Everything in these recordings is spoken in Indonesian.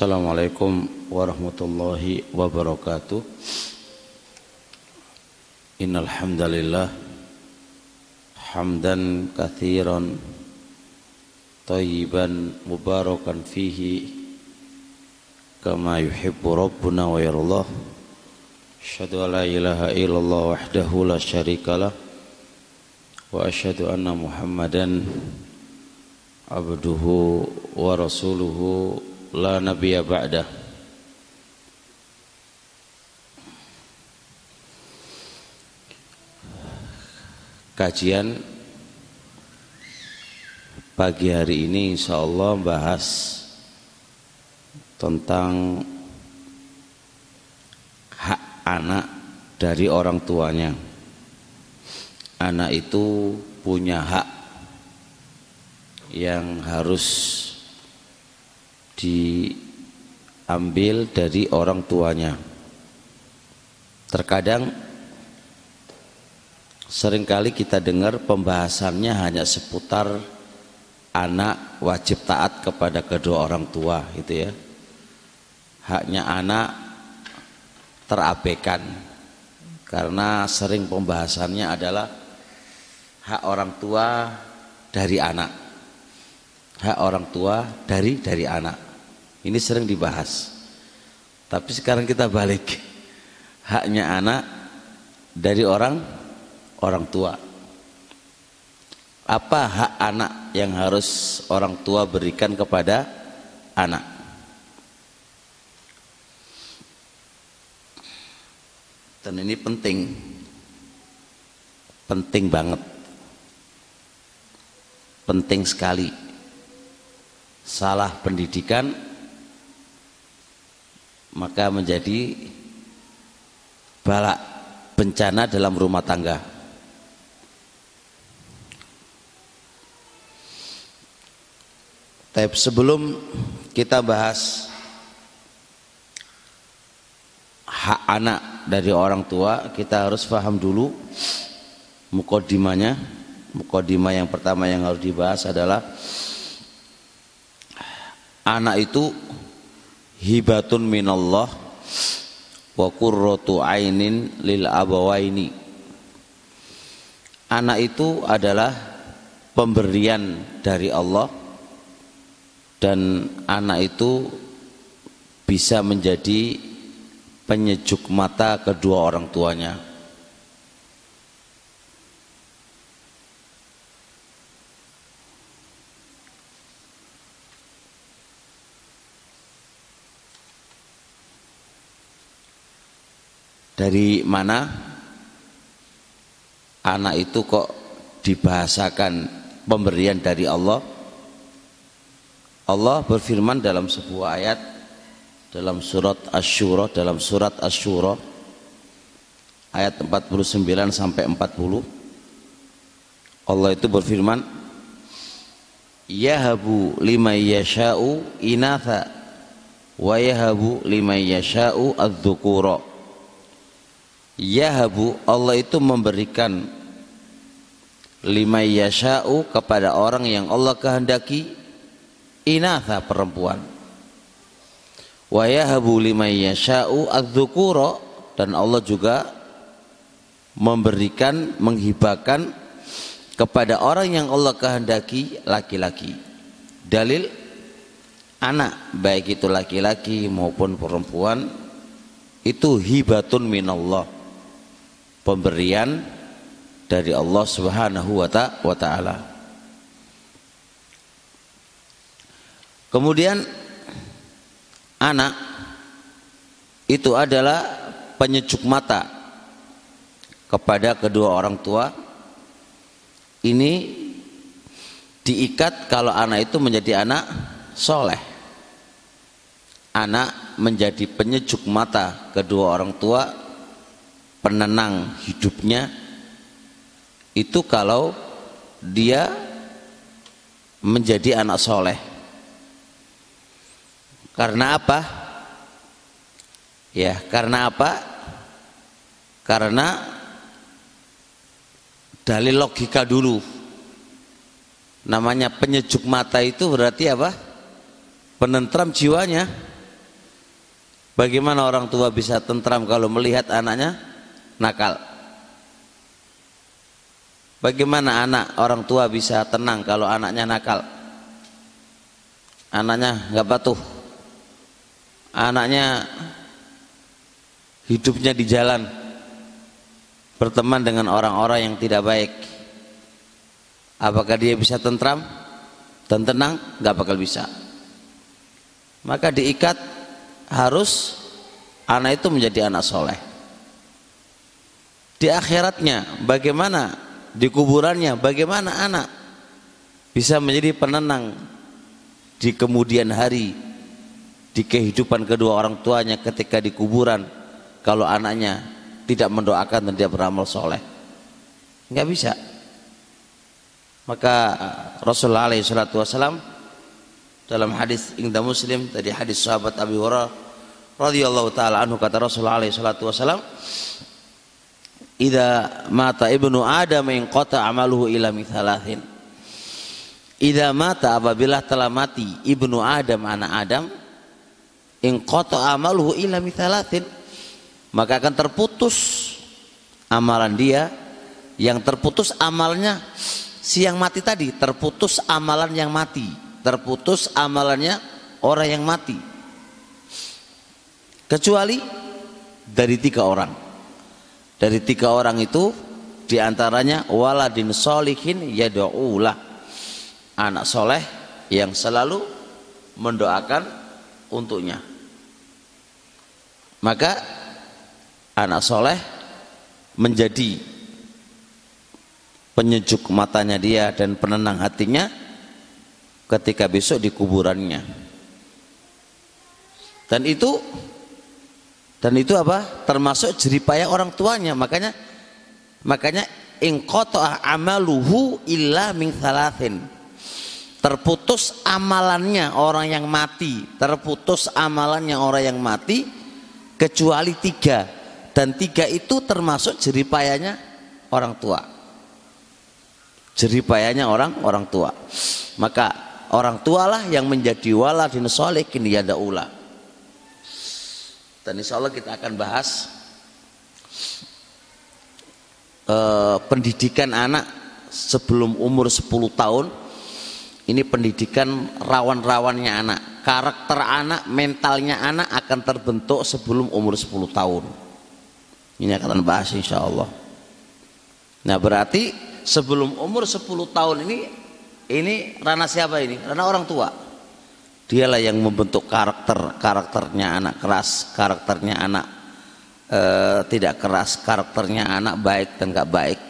Assalamualaikum warahmatullahi wabarakatuh. Innal hamdalillah hamdan katsiran tayyiban mubarakan fihi kama yuhibbu rabbuna wa yarallah Asyhadu an la ilaha illallah wahdahu la syarikalah wa asyhadu anna Muhammadan abduhu wa rasuluhu la nabiyya ba'dah. Kajian pagi hari ini insya Allah bahas tentang hak anak dari orang tuanya. Anak itu punya hak yang harus diambil dari orang tuanya. Terkadang sering kali kita dengar pembahasannya hanya seputar anak wajib taat kepada kedua orang tua gitu ya. Haknya anak terabaikan karena sering pembahasannya adalah hak orang tua dari anak hak orang tua dari dari anak. Ini sering dibahas. Tapi sekarang kita balik. Haknya anak dari orang orang tua. Apa hak anak yang harus orang tua berikan kepada anak? Dan ini penting. Penting banget. Penting sekali salah pendidikan maka menjadi balak bencana dalam rumah tangga Tapi sebelum kita bahas hak anak dari orang tua, kita harus paham dulu mukodimanya. Mukodimah yang pertama yang harus dibahas adalah anak itu hibatun minallah wa qurratu ainin lil abawaini. Anak itu adalah pemberian dari Allah dan anak itu bisa menjadi penyejuk mata kedua orang tuanya dari mana? Anak itu kok dibahasakan pemberian dari Allah? Allah berfirman dalam sebuah ayat dalam surat Asy-Syura dalam surat Asy-Syura ayat 49 sampai 40 Allah itu berfirman yahabu liman yasha'u inatha wa yahabu liman yasha'u adz-dzukura Yahabu Allah itu memberikan lima yasha'u kepada orang yang Allah kehendaki inatha perempuan. Wa yahabu lima yasha'u adzukuro dan Allah juga memberikan menghibahkan kepada orang yang Allah kehendaki laki-laki. Dalil anak baik itu laki-laki maupun perempuan itu hibatun minallah pemberian dari Allah Subhanahu wa taala. Kemudian anak itu adalah penyejuk mata kepada kedua orang tua. Ini diikat kalau anak itu menjadi anak soleh. Anak menjadi penyejuk mata kedua orang tua penenang hidupnya itu kalau dia menjadi anak soleh. Karena apa? Ya karena apa? Karena dalil logika dulu. Namanya penyejuk mata itu berarti apa? Penentram jiwanya. Bagaimana orang tua bisa tentram kalau melihat anaknya nakal? Bagaimana anak orang tua bisa tenang kalau anaknya nakal? Anaknya nggak patuh. Anaknya hidupnya di jalan berteman dengan orang-orang yang tidak baik. Apakah dia bisa tentram dan tenang? Nggak bakal bisa. Maka diikat harus anak itu menjadi anak soleh. Di akhiratnya bagaimana? Di kuburannya bagaimana anak bisa menjadi penenang di kemudian hari di kehidupan kedua orang tuanya ketika di kuburan kalau anaknya tidak mendoakan dan dia beramal soleh? Nggak bisa. Maka Rasulullah alaihi salatu dalam hadis Ingda Muslim tadi hadis sahabat Abi Hurairah radhiyallahu taala anhu kata Rasulullah alaihi wasalam Ida mata ibnu Adam yang kota amaluhu ila mithalathin. Ida mata apabila telah mati ibnu Adam anak Adam yang kota amaluhu ila mithalathin maka akan terputus amalan dia. Yang terputus amalnya si yang mati tadi terputus amalan yang mati terputus amalannya orang yang mati. Kecuali dari tiga orang dari tiga orang itu di antaranya waladin solihin yad'ulah anak soleh yang selalu mendoakan untuknya. Maka anak soleh menjadi penyejuk matanya dia dan penenang hatinya ketika besok di kuburannya. Dan itu dan itu apa? Termasuk jeripaya orang tuanya. Makanya makanya ingqata amaluhu illa min thalathin. Terputus amalannya orang yang mati. Terputus amalannya orang yang mati kecuali tiga. Dan tiga itu termasuk jeripayanya orang tua. Jeripayanya orang orang tua. Maka orang tualah yang menjadi waladin solikin yada'ula dan insya Allah kita akan bahas eh, pendidikan anak sebelum umur 10 tahun. Ini pendidikan rawan-rawannya anak. Karakter anak, mentalnya anak akan terbentuk sebelum umur 10 tahun. Ini akan bahas insya Allah. Nah berarti sebelum umur 10 tahun ini ini ranah siapa ini? ranah orang tua dialah yang membentuk karakter karakternya anak keras karakternya anak e, tidak keras karakternya anak baik dan gak baik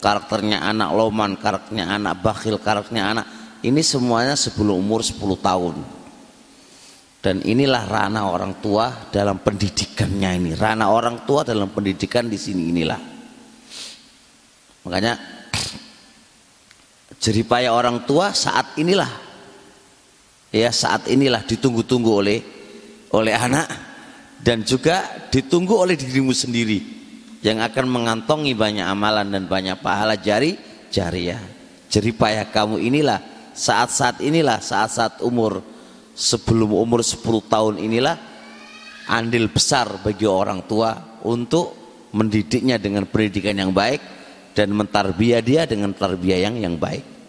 karakternya anak loman karakternya anak bakhil karakternya anak ini semuanya sebelum umur 10 tahun. Dan inilah ranah orang tua dalam pendidikannya ini. Ranah orang tua dalam pendidikan di sini inilah. Makanya jeripaya orang tua saat inilah ya saat inilah ditunggu-tunggu oleh oleh anak dan juga ditunggu oleh dirimu sendiri yang akan mengantongi banyak amalan dan banyak pahala jari jariah. Jadi payah kamu inilah saat-saat inilah saat-saat umur sebelum umur 10 tahun inilah andil besar bagi orang tua untuk mendidiknya dengan pendidikan yang baik dan mentarbiah dia dengan tarbiyah yang yang baik.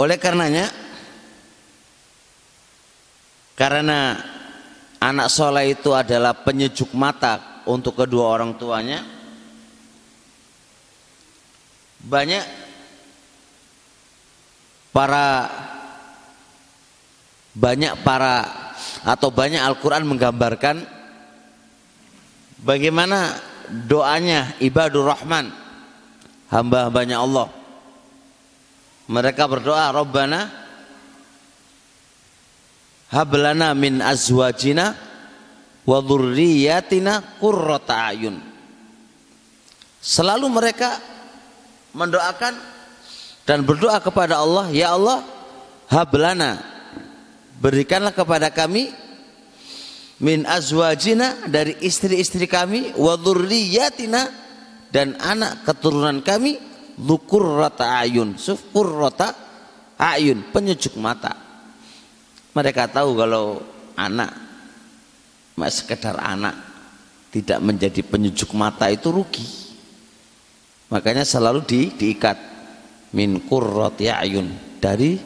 Oleh karenanya karena anak soleh itu adalah penyejuk mata untuk kedua orang tuanya banyak para banyak para atau banyak Al-Quran menggambarkan bagaimana doanya ibadur rahman hamba-hambanya Allah mereka berdoa Rabbana hablana min azwajina wa dhurriyyatina qurrata ayun. Selalu mereka mendoakan dan berdoa kepada Allah ya Allah hablana berikanlah kepada kami min azwajina dari istri-istri kami wa dhurriyyatina dan anak keturunan kami rata ayun. Rata ayun. Penyejuk mata. Mereka tahu kalau anak sekedar anak tidak menjadi penyejuk mata itu rugi. Makanya selalu di, diikat. Min qurrati ayun. Dari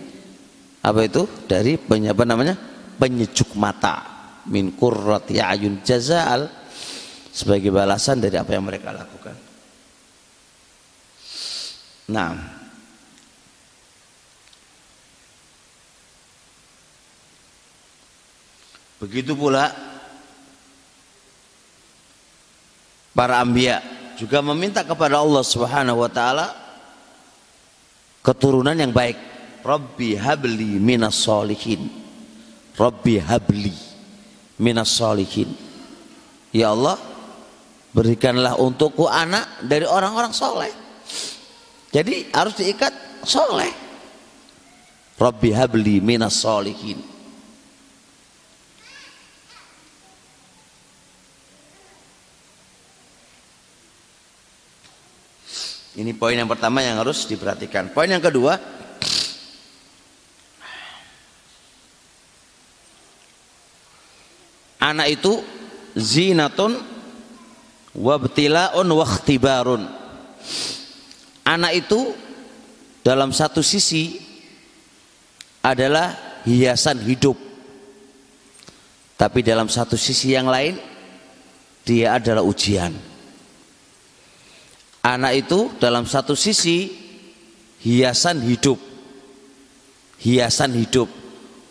apa itu? Dari apa namanya? Penyejuk mata. Min qurrati ayun. Jazal sebagai balasan dari apa yang mereka lakukan nah. Begitu pula para ambia juga meminta kepada Allah Subhanahu wa taala keturunan yang baik. Rabbi habli minas solihin Rabbi habli minas solihin Ya Allah berikanlah untukku anak dari orang-orang soleh jadi harus diikat soleh. Rabbi habli minas solihin Ini poin yang pertama yang harus diperhatikan. Poin yang kedua, anak itu zinatun wabtilaun wakhtibarun anak itu dalam satu sisi adalah hiasan hidup. Tapi dalam satu sisi yang lain dia adalah ujian. Anak itu dalam satu sisi hiasan hidup. Hiasan hidup.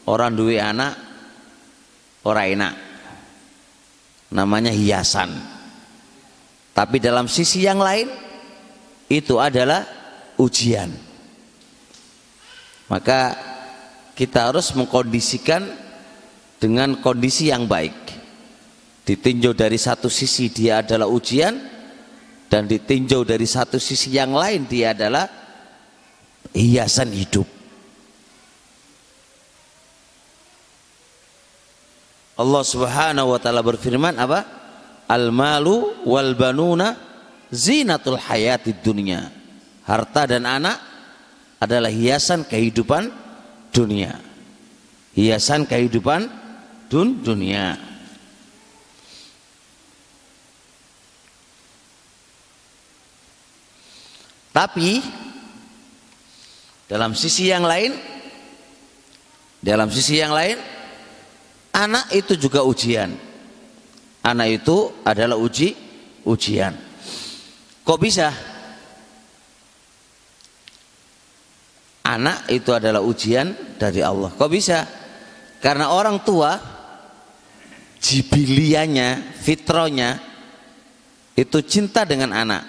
Orang dua anak orang enak. Namanya hiasan. Tapi dalam sisi yang lain itu adalah ujian. Maka kita harus mengkondisikan dengan kondisi yang baik. Ditinjau dari satu sisi dia adalah ujian dan ditinjau dari satu sisi yang lain dia adalah hiasan hidup. Allah Subhanahu wa taala berfirman apa? Al malu wal banuna zinatul hayatid dunya. Harta dan anak adalah hiasan kehidupan dunia. Hiasan kehidupan dun dunia. Tapi dalam sisi yang lain dalam sisi yang lain Anak itu juga ujian. Anak itu adalah uji ujian. Kok bisa? Anak itu adalah ujian dari Allah. Kok bisa? Karena orang tua jibilianya, fitronya itu cinta dengan anak.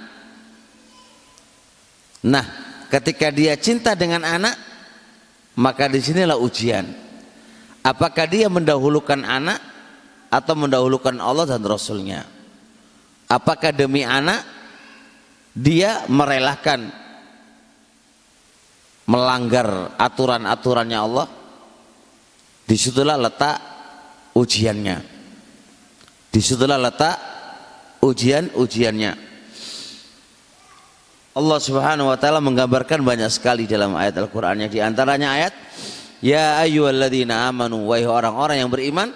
Nah, ketika dia cinta dengan anak, maka di sinilah ujian apakah dia mendahulukan anak atau mendahulukan Allah dan Rasulnya apakah demi anak dia merelakan melanggar aturan-aturannya Allah. Di situlah letak ujiannya. Di situlah letak ujian-ujiannya. Allah subhanahu wa ta'ala menggambarkan banyak sekali dalam ayat Al-Qur'annya di antaranya ayat Ya ayyuhalladzina amanu wahai orang-orang yang beriman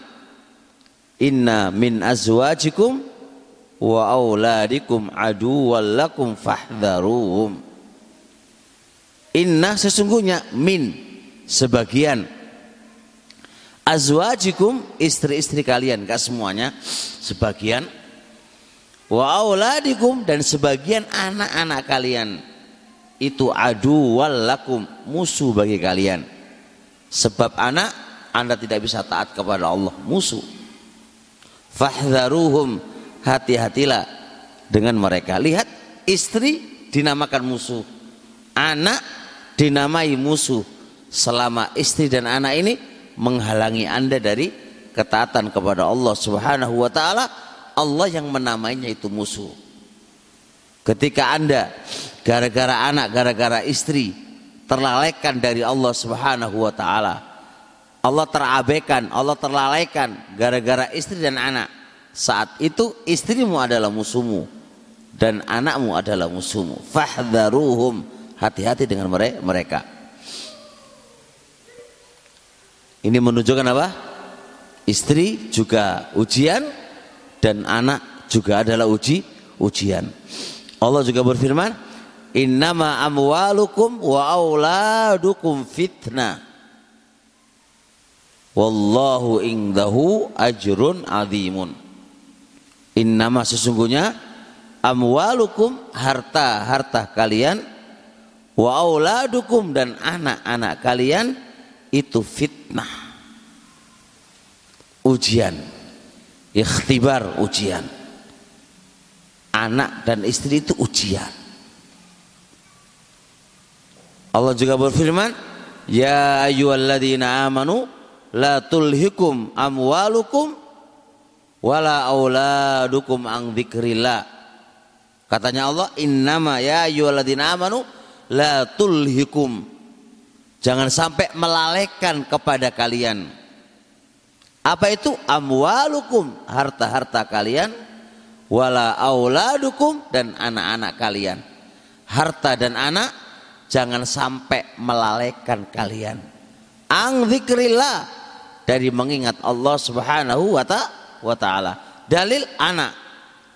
inna min azwajikum wa auladikum aduwwal lakum fahdharuhum. Inna sesungguhnya min sebagian. Azwajikum istri-istri kalian gak semuanya sebagian. Wa auladikum dan sebagian anak-anak kalian itu adu lakum musuh bagi kalian. Sebab anak Anda tidak bisa taat kepada Allah, musuh. Fahdharuhum, hati-hatilah dengan mereka. Lihat, istri dinamakan musuh. Anak dinamai musuh. Selama istri dan anak ini menghalangi Anda dari ketaatan kepada Allah Subhanahu wa taala, Allah yang menamainya itu musuh. Ketika Anda gara-gara anak, gara-gara istri terlalaikan dari Allah Subhanahu wa taala. Allah terabaikan, Allah terlalaikan gara-gara istri dan anak. Saat itu istrimu adalah musuhmu dan anakmu adalah musuhmu. Fahdharuhum. Hati-hati dengan mereka. Ini menunjukkan apa? Istri juga ujian dan anak juga adalah uji ujian. Allah juga berfirman innama amwalukum wa auladukum fitnah wallahu indahu ajrun azimun innama sesungguhnya amwalukum harta harta kalian wa dan anak-anak kalian itu fitnah. Ujian. Ikhtibar ujian. Anak dan istri itu ujian. Allah juga berfirman ya ayyuhalladzina amanu la tulhikum amwalukum wala auladukum an dzikrillah. Katanya Allah innama ya ayyuhalladzina amanu la tulhikum. Jangan sampai melalaikan kepada kalian. Apa itu? Amwalukum harta-harta kalian. Wala auladukum dan anak-anak kalian. Harta dan anak jangan sampai melalaikan kalian. Ang zikrillah dari mengingat Allah Subhanahu wa taala. Dalil anak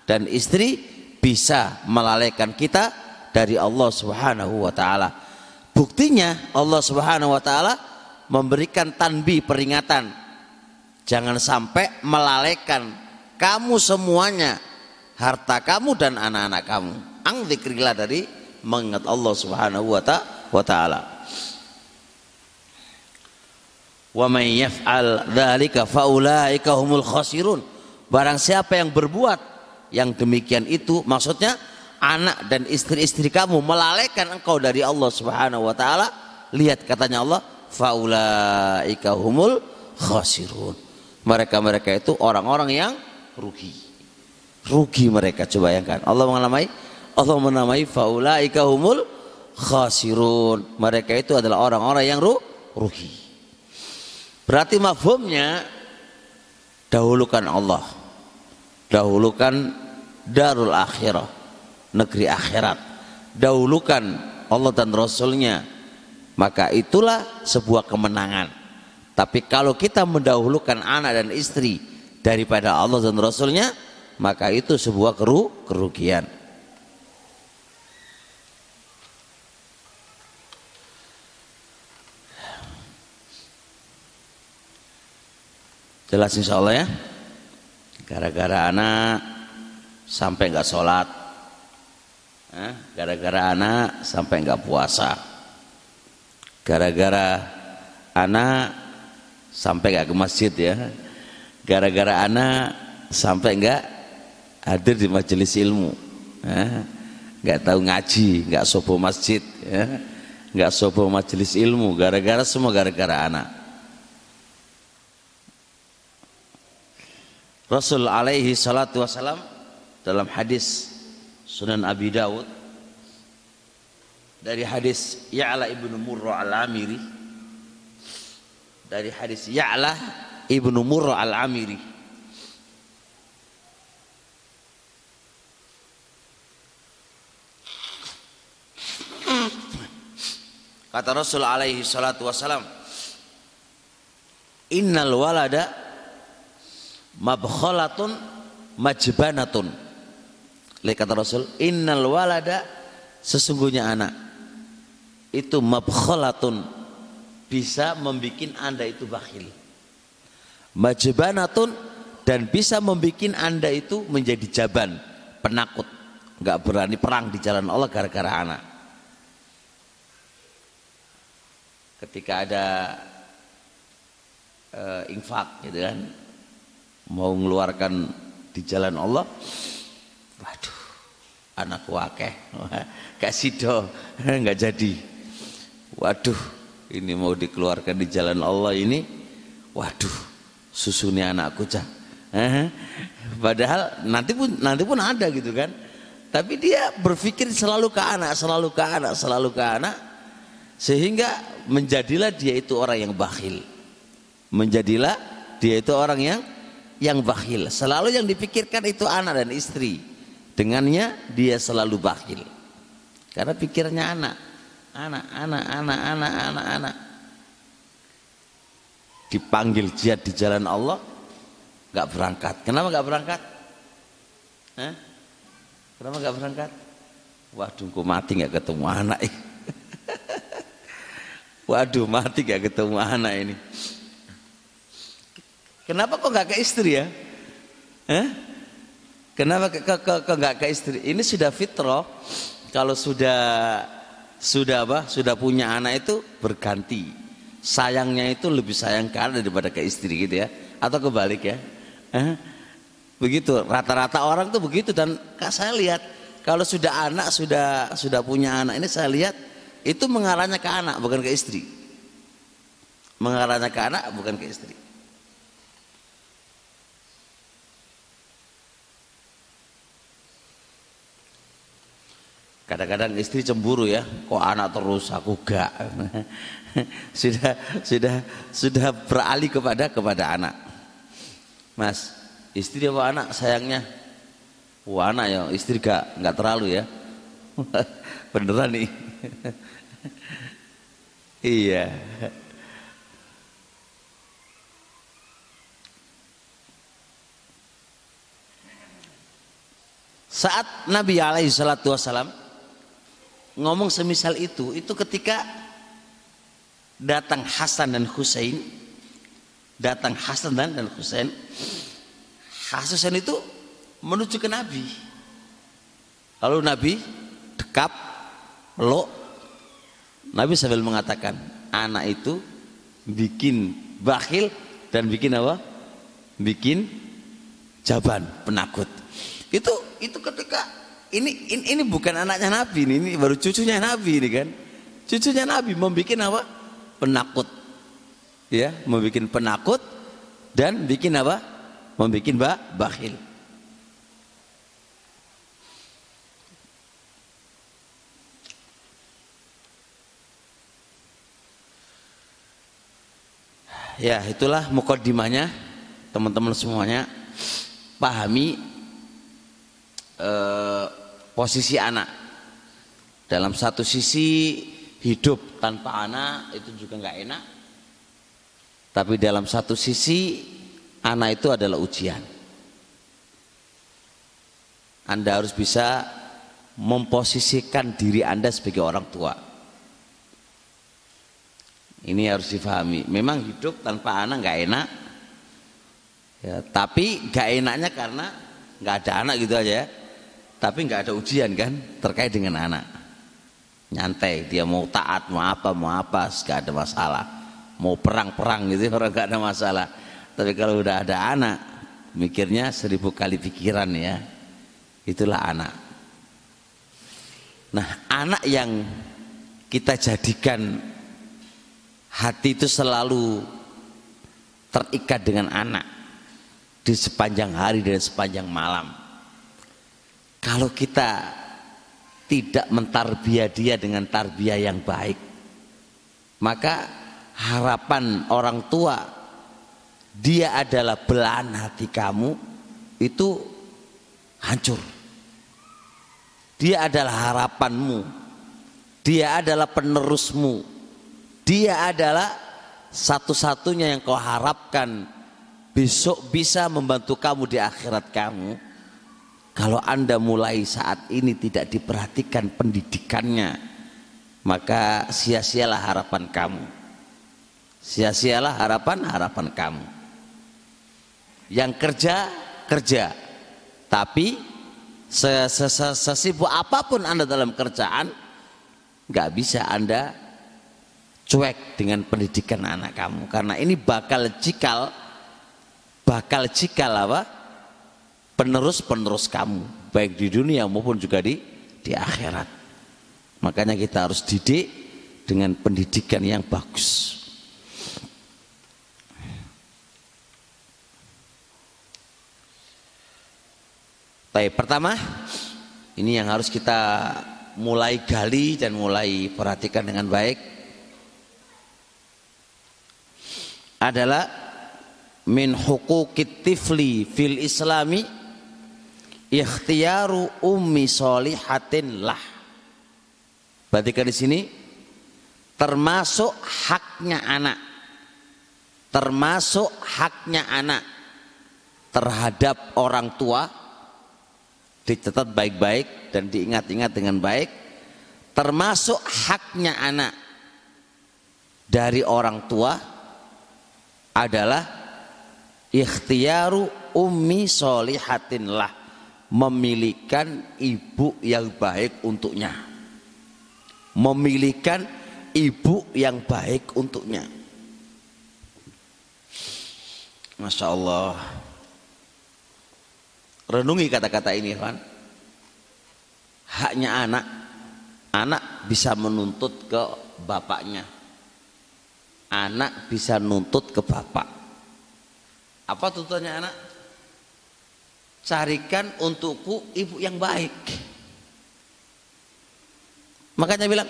dan istri bisa melalaikan kita dari Allah Subhanahu wa taala. Buktinya Allah Subhanahu wa taala memberikan tanbi peringatan. Jangan sampai melalaikan kamu semuanya, harta kamu dan anak-anak kamu. Ang zikrillah dari mengingat Allah Subhanahu wa taala wa may yaf'al dzalika faulaika humul khasirun. Barang siapa yang berbuat yang demikian itu maksudnya anak dan istri-istri kamu melalaikan engkau dari Allah Subhanahu wa taala lihat katanya Allah faulaika humul khasirun. Mereka-mereka itu orang-orang yang rugi. Rugi mereka coba bayangkan. Allah menamai Allah menamai faulaika humul khasirun. Mereka itu adalah orang-orang yang rugi Berarti mafhumnya dahulukan Allah. Dahulukan darul akhirah, negeri akhirat. Dahulukan Allah dan Rasulnya. Maka itulah sebuah kemenangan. Tapi kalau kita mendahulukan anak dan istri daripada Allah dan Rasulnya, maka itu sebuah kerugian. Jelas insya Allah ya. Gara-gara anak sampai nggak sholat. Gara-gara anak sampai nggak puasa. Gara-gara anak sampai nggak ke masjid ya. Gara-gara anak sampai nggak hadir di majelis ilmu. nggak tahu ngaji, nggak sopo masjid, ya. nggak sopo majelis ilmu. Gara-gara semua gara-gara anak. Rasul alaihi salatu wasalam dalam hadis Sunan Abi Dawud. Dari hadis Ya'la ibnu Murrah al-Amiri. Dari hadis Ya'la ibnu Murrah al-Amiri. Kata Rasul alaihi salatu wasalam innal walada mabkhalatun majbanatun. Lihat kata Rasul innal walada sesungguhnya anak. Itu mabkhalatun bisa membuat anda itu bakhil. Majbanatun dan bisa membuat anda itu menjadi jaban penakut. Nggak berani perang di jalan Allah gara-gara anak. Ketika ada uh, infak gitu kan mau mengeluarkan di jalan Allah? Waduh anak wakeh kasih do nggak jadi. Waduh ini mau dikeluarkan di jalan Allah ini? Waduh susunya anakku cah padahal nanti pun nanti pun ada gitu kan. Tapi dia berpikir selalu ke anak selalu ke anak selalu ke anak. Sehingga menjadilah dia itu orang yang bakhil. Menjadilah dia itu orang yang yang bakhil. Selalu yang dipikirkan itu anak dan istri. Dengannya dia selalu bakhil. Karena pikirnya anak, anak, anak, anak, anak, anak, anak. Dipanggil jihad di jalan Allah, nggak berangkat. Kenapa nggak berangkat? Hah? Kenapa nggak berangkat? Waduh, kok mati nggak ketemu anak. Waduh, mati nggak ketemu anak ini. Kenapa kok nggak ke istri ya? Eh? Kenapa ke, ke, ke, ke ke istri? Ini sudah fitrah. Kalau sudah sudah apa? Sudah punya anak itu berganti. Sayangnya itu lebih sayang ke anak daripada ke istri gitu ya. Atau kebalik ya. Eh? Begitu. Rata-rata orang tuh begitu dan saya lihat kalau sudah anak sudah sudah punya anak ini saya lihat itu mengarahnya ke anak bukan ke istri. Mengarahnya ke anak bukan ke istri. Kadang-kadang istri cemburu ya, kok anak terus aku gak. sudah sudah sudah beralih kepada kepada anak. Mas, istri apa anak sayangnya? Wah anak ya, istri gak nggak terlalu ya. Beneran nih. iya. Saat Nabi alaihi salatu wasalam ngomong semisal itu itu ketika datang Hasan dan Husain datang Hasan dan, dan Husain Hasan itu menuju ke Nabi. Lalu Nabi dekap lo Nabi sambil mengatakan anak itu bikin bakhil dan bikin apa? Bikin jaban penakut. Itu itu ketika ini, ini ini bukan anaknya Nabi ini, ini baru cucunya Nabi ini kan. Cucunya Nabi membuat apa? Penakut. Ya, membuat penakut dan bikin apa? Membuat ba bakhil. Ya, itulah mukaddimahnya teman-teman semuanya pahami eh, posisi anak. Dalam satu sisi hidup tanpa anak itu juga nggak enak. Tapi dalam satu sisi anak itu adalah ujian. Anda harus bisa memposisikan diri Anda sebagai orang tua. Ini harus difahami. Memang hidup tanpa anak nggak enak. Ya, tapi nggak enaknya karena nggak ada anak gitu aja ya tapi nggak ada ujian kan? Terkait dengan anak. Nyantai dia mau taat mau apa mau apa nggak ada masalah. Mau perang-perang gitu orang nggak ada masalah. Tapi kalau udah ada anak mikirnya seribu kali pikiran ya. Itulah anak. Nah anak yang kita jadikan hati itu selalu terikat dengan anak di sepanjang hari dan sepanjang malam kalau kita tidak mentarbiah dia dengan tarbiyah yang baik, maka harapan orang tua dia adalah belahan hati kamu itu hancur. Dia adalah harapanmu. Dia adalah penerusmu. Dia adalah satu-satunya yang kau harapkan besok bisa membantu kamu di akhirat kamu kalau Anda mulai saat ini tidak diperhatikan pendidikannya, maka sia-sialah harapan kamu. Sia-sialah harapan-harapan kamu. Yang kerja, kerja. Tapi sesibuk apa pun Anda dalam kerjaan, nggak bisa Anda cuek dengan pendidikan anak kamu. Karena ini bakal cikal, bakal cikal apa? Penerus-penerus kamu baik di dunia maupun juga di di akhirat. Makanya kita harus didik dengan pendidikan yang bagus. Baik, pertama ini yang harus kita mulai gali dan mulai perhatikan dengan baik adalah min hukukit tifli fil islami ikhtiyaru ummi solihatin lah. Berarti kan di sini termasuk haknya anak. Termasuk haknya anak terhadap orang tua dicatat baik-baik dan diingat-ingat dengan baik termasuk haknya anak dari orang tua adalah ikhtiaru ummi solihatin lah memilihkan ibu yang baik untuknya. Memilihkan ibu yang baik untuknya. Masya Allah. Renungi kata-kata ini kan haknya anak. Anak bisa menuntut ke bapaknya. Anak bisa nuntut ke bapak. Apa tuntutannya anak? Carikan untukku ibu yang baik. Makanya bilang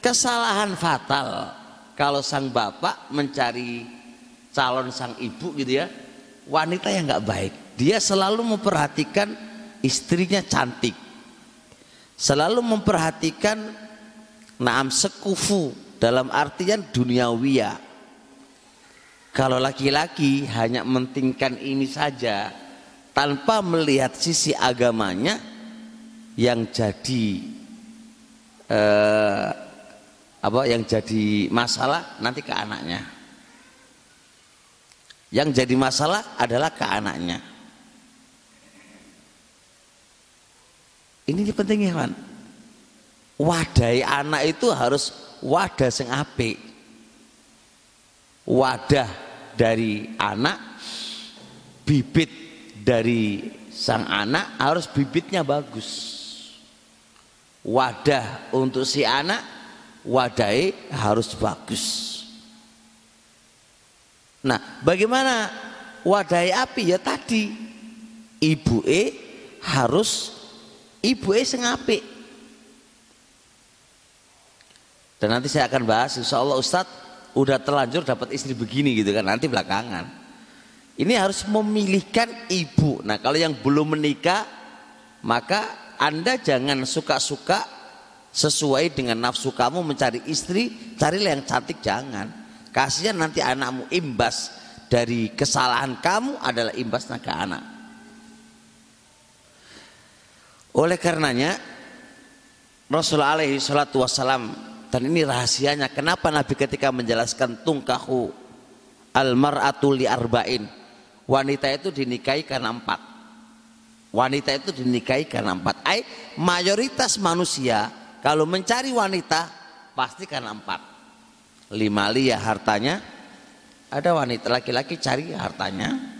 kesalahan fatal kalau sang bapak mencari calon sang ibu gitu ya, wanita yang nggak baik. Dia selalu memperhatikan istrinya cantik, selalu memperhatikan naam sekufu dalam artian duniawiya kalau laki-laki hanya mentingkan ini saja tanpa melihat sisi agamanya yang jadi eh, apa yang jadi masalah nanti ke anaknya. Yang jadi masalah adalah ke anaknya. Ini pentingnya kan. Wadai anak itu harus wadah sing apik. Wadah dari anak bibit dari sang anak harus bibitnya bagus. Wadah untuk si anak wadai harus bagus. Nah bagaimana wadai api? Ya tadi ibu e harus ibu e sengapi dan nanti saya akan bahas insya Allah Ustadz udah terlanjur dapat istri begini gitu kan nanti belakangan ini harus memilihkan ibu. Nah kalau yang belum menikah maka anda jangan suka-suka sesuai dengan nafsu kamu mencari istri. Carilah yang cantik jangan. Kasihan nanti anakmu imbas dari kesalahan kamu adalah imbasnya ke anak. Oleh karenanya Rasulullah alaihi salatu dan ini rahasianya kenapa Nabi ketika menjelaskan tungkahu almar'atu li arba'in. Wanita itu dinikahi karena empat. Wanita itu dinikahi karena empat. Ay, mayoritas manusia kalau mencari wanita pasti karena empat. Lima liya hartanya. Ada wanita laki-laki cari hartanya.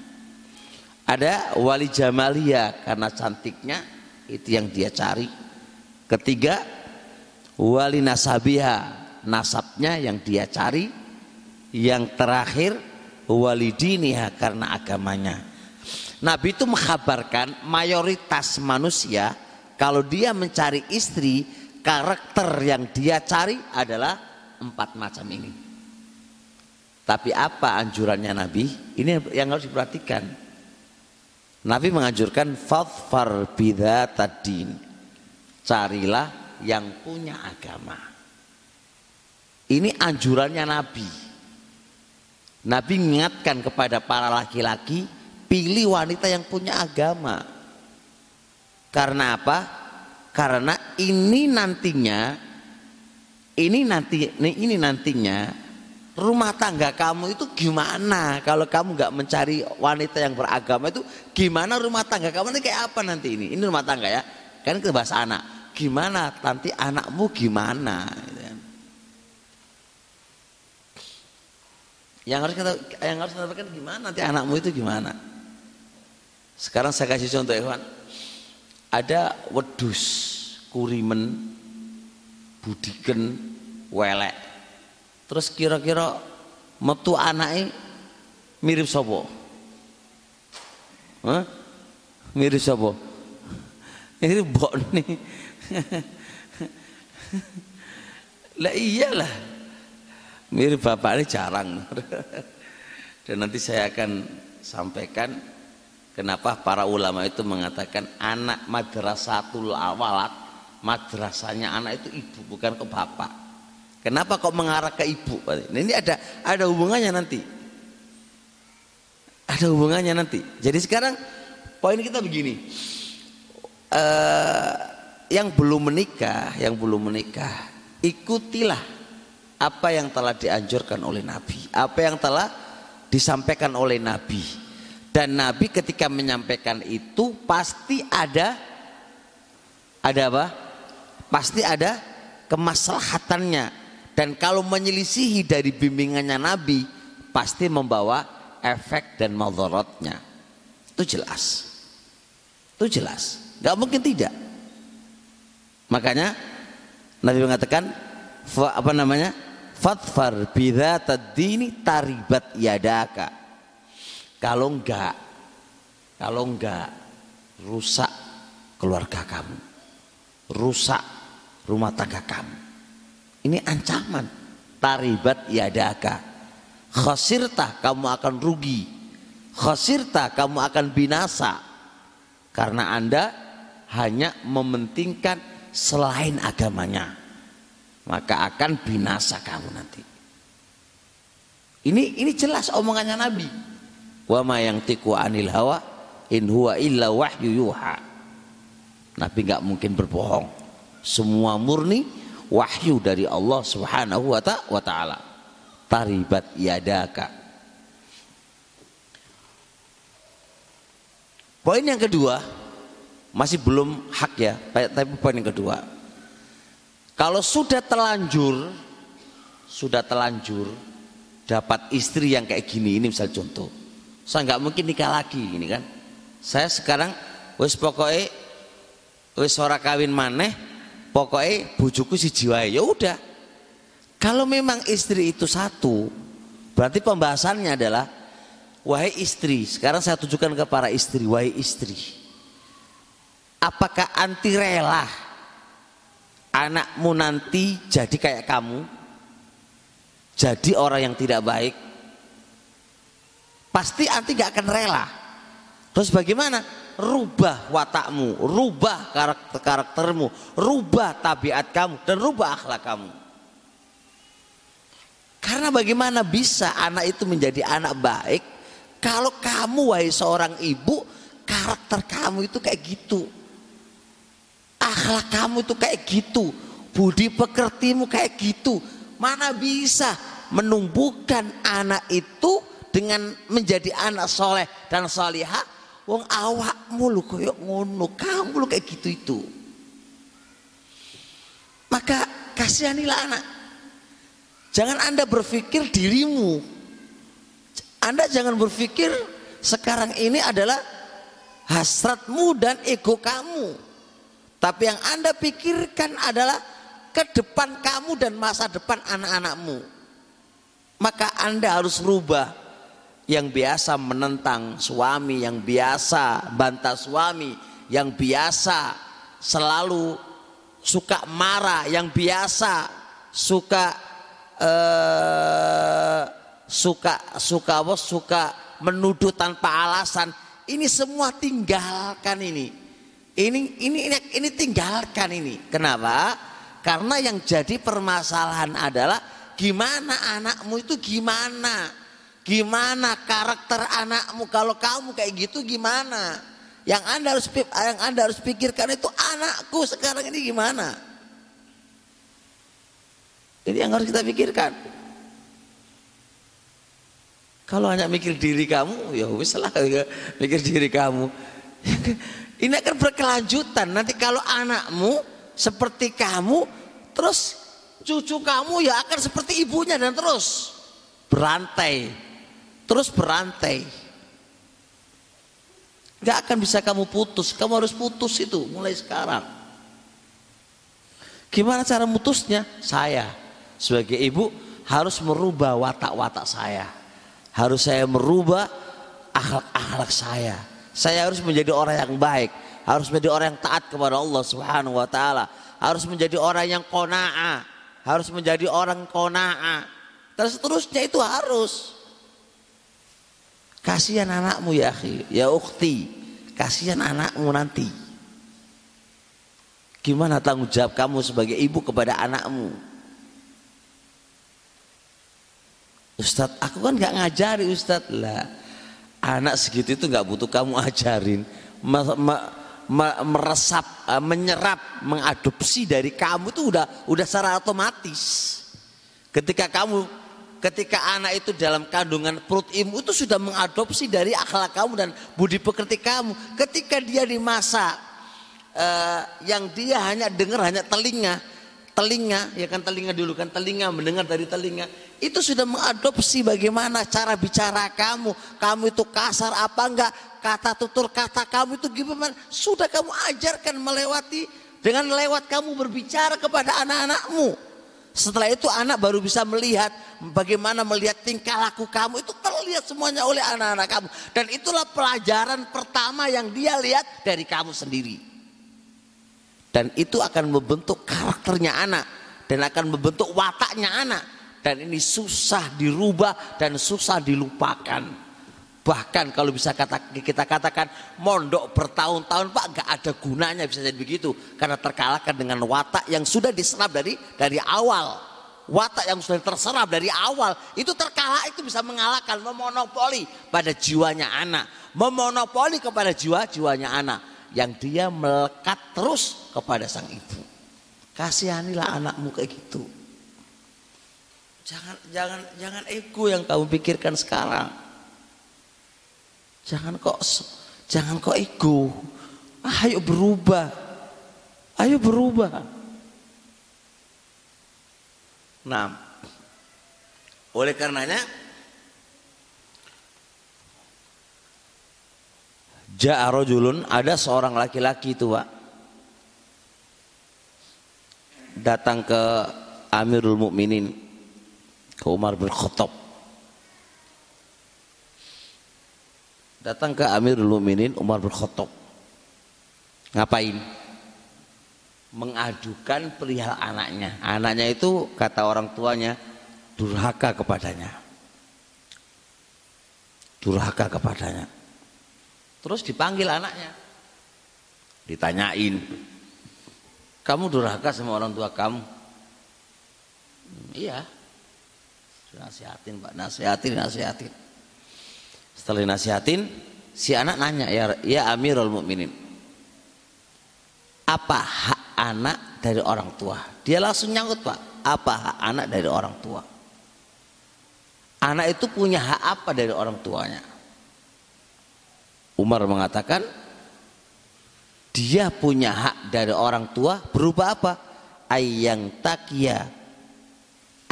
Ada wali jamalia karena cantiknya itu yang dia cari. Ketiga wali nasabiha nasabnya yang dia cari yang terakhir wali diniha karena agamanya. Nabi itu mengkabarkan mayoritas manusia kalau dia mencari istri karakter yang dia cari adalah empat macam ini. Tapi apa anjurannya Nabi? Ini yang harus diperhatikan. Nabi menganjurkan fadfar tadin carilah yang punya agama. Ini anjurannya Nabi. Nabi mengingatkan kepada para laki-laki, pilih wanita yang punya agama. Karena apa? Karena ini nantinya ini nanti ini nantinya rumah tangga kamu itu gimana? Kalau kamu nggak mencari wanita yang beragama itu gimana rumah tangga kamu? Ini kayak apa nanti ini? Ini rumah tangga ya. Kan ke bahasa anak. Gimana? Nanti anakmu gimana? Gitu kan. Yang harus kita yang harus kita pikirkan gimana? Nanti anakmu itu gimana? Sekarang saya kasih contoh Ewan ada wedus kurimen budiken welek. Terus kira-kira metu anaknya mirip sopo Hah? mirip sopo ini bok nih. Lah iyalah mirip bapak ini jarang dan nanti saya akan sampaikan Kenapa para ulama itu mengatakan anak madrasatul awalat, madrasahnya anak itu ibu bukan ke bapak. Kenapa kok mengarah ke ibu? Nah, ini ada ada hubungannya nanti. Ada hubungannya nanti. Jadi sekarang poin kita begini. Uh, yang belum menikah, yang belum menikah, ikutilah apa yang telah dianjurkan oleh Nabi, apa yang telah disampaikan oleh Nabi dan Nabi ketika menyampaikan itu pasti ada ada apa? Pasti ada kemaslahatannya. Dan kalau menyelisihi dari bimbingannya Nabi pasti membawa efek dan madharatnya. Itu jelas. Itu jelas. Gak mungkin tidak. Makanya Nabi mengatakan apa namanya? Fatfar bidzatad-dini taribat yadaka kalau enggak, kalau enggak rusak keluarga kamu. Rusak rumah tangga kamu. Ini ancaman. Taribat yadaka. Khasirta kamu akan rugi. Khasirta kamu akan binasa. Karena Anda hanya mementingkan selain agamanya. Maka akan binasa kamu nanti. Ini ini jelas omongannya Nabi. Wa ma yang tiku anil hawa in huwa illa wahyu yuha. Nabi nggak mungkin berbohong. Semua murni wahyu dari Allah subhanahu wa ta'ala. Taribat yadaka. Poin yang kedua masih belum hak ya tapi poin yang kedua kalau sudah telanjur sudah telanjur dapat istri yang kayak gini ini misal contoh. Saya nggak mungkin nikah lagi ini kan. Saya sekarang wis pokoknya wis ora kawin maneh pokoknya bujuku si jiwa ya udah. Kalau memang istri itu satu berarti pembahasannya adalah wahai istri sekarang saya tunjukkan ke para istri wahai istri apakah anti rela anakmu nanti jadi kayak kamu jadi orang yang tidak baik pasti anti gak akan rela. Terus bagaimana? Rubah watakmu, rubah karakter karaktermu, rubah tabiat kamu dan rubah akhlak kamu. Karena bagaimana bisa anak itu menjadi anak baik kalau kamu wahai seorang ibu karakter kamu itu kayak gitu. Akhlak kamu itu kayak gitu, budi pekertimu kayak gitu. Mana bisa menumbuhkan anak itu dengan menjadi anak soleh dan salihah wong awakmu lu koyo ngono. Kamu lu kayak gitu itu. Maka kasihanilah anak. Jangan anda berpikir dirimu. Anda jangan berpikir sekarang ini adalah hasratmu dan ego kamu tapi yang anda pikirkan adalah ke depan kamu dan masa depan anak-anakmu maka anda harus rubah yang biasa menentang suami, yang biasa bantah suami, yang biasa selalu suka marah, yang biasa suka uh, suka suka suka menuduh tanpa alasan. Ini semua tinggalkan ini. Ini ini ini ini tinggalkan ini. Kenapa? Karena yang jadi permasalahan adalah gimana anakmu itu gimana? Gimana karakter anakmu kalau kamu kayak gitu gimana? Yang Anda harus yang Anda harus pikirkan itu anakku sekarang ini gimana? Jadi yang harus kita pikirkan. Kalau hanya mikir diri kamu, ya wis lah ya, mikir diri kamu. Ini akan berkelanjutan. Nanti kalau anakmu seperti kamu, terus cucu kamu ya akan seperti ibunya dan terus berantai terus berantai. Gak akan bisa kamu putus, kamu harus putus itu mulai sekarang. Gimana cara mutusnya? Saya sebagai ibu harus merubah watak-watak saya. Harus saya merubah akhlak-akhlak saya. Saya harus menjadi orang yang baik, harus menjadi orang yang taat kepada Allah Subhanahu wa taala, harus menjadi orang yang qanaah, harus menjadi orang qanaah. Dan seterusnya itu harus. Kasihan anakmu ya akhi, ya ukti. Kasihan anakmu nanti. Gimana tanggung jawab kamu sebagai ibu kepada anakmu? Ustadz, aku kan nggak ngajari Ustadz lah. Anak segitu itu nggak butuh kamu ajarin. meresap, eh, menyerap, mengadopsi dari kamu itu udah udah secara otomatis. Ketika kamu ketika anak itu dalam kandungan perut ibu itu sudah mengadopsi dari akhlak kamu dan budi pekerti kamu. Ketika dia di masa uh, yang dia hanya dengar hanya telinga, telinga ya kan telinga dulu kan telinga mendengar dari telinga itu sudah mengadopsi bagaimana cara bicara kamu. Kamu itu kasar apa enggak? Kata tutur kata kamu itu gimana? Sudah kamu ajarkan melewati dengan lewat kamu berbicara kepada anak-anakmu. Setelah itu anak baru bisa melihat bagaimana melihat tingkah laku kamu itu terlihat semuanya oleh anak-anak kamu. Dan itulah pelajaran pertama yang dia lihat dari kamu sendiri. Dan itu akan membentuk karakternya anak dan akan membentuk wataknya anak. Dan ini susah dirubah dan susah dilupakan. Bahkan kalau bisa kata, kita katakan mondok bertahun-tahun Pak nggak ada gunanya bisa jadi begitu karena terkalahkan dengan watak yang sudah diserap dari dari awal. Watak yang sudah terserap dari awal itu terkalah itu bisa mengalahkan memonopoli pada jiwanya anak, memonopoli kepada jiwa-jiwanya anak yang dia melekat terus kepada sang ibu. Kasihanilah anakmu kayak gitu. Jangan jangan jangan ego yang kamu pikirkan sekarang. Jangan kok jangan kok ego. Ayo berubah. Ayo berubah. Nah, oleh karenanya Ja'a rajulun ada seorang laki-laki itu, Pak. Datang ke Amirul Mukminin ke Umar bin Khattab datang ke Amirul Mukminin Umar bin Khattab. Ngapain? Mengadukan perihal anaknya. Anaknya itu kata orang tuanya durhaka kepadanya. Durhaka kepadanya. Terus dipanggil anaknya. Ditanyain. Kamu durhaka sama orang tua kamu? Iya. Nasihatin, Pak. Nasihatin, nasihatin. Setelah dinasihatin, si anak nanya, ya, ya Amirul Mukminin, apa hak anak dari orang tua? Dia langsung nyangkut pak, apa hak anak dari orang tua? Anak itu punya hak apa dari orang tuanya? Umar mengatakan, dia punya hak dari orang tua berubah apa? Ayang takia,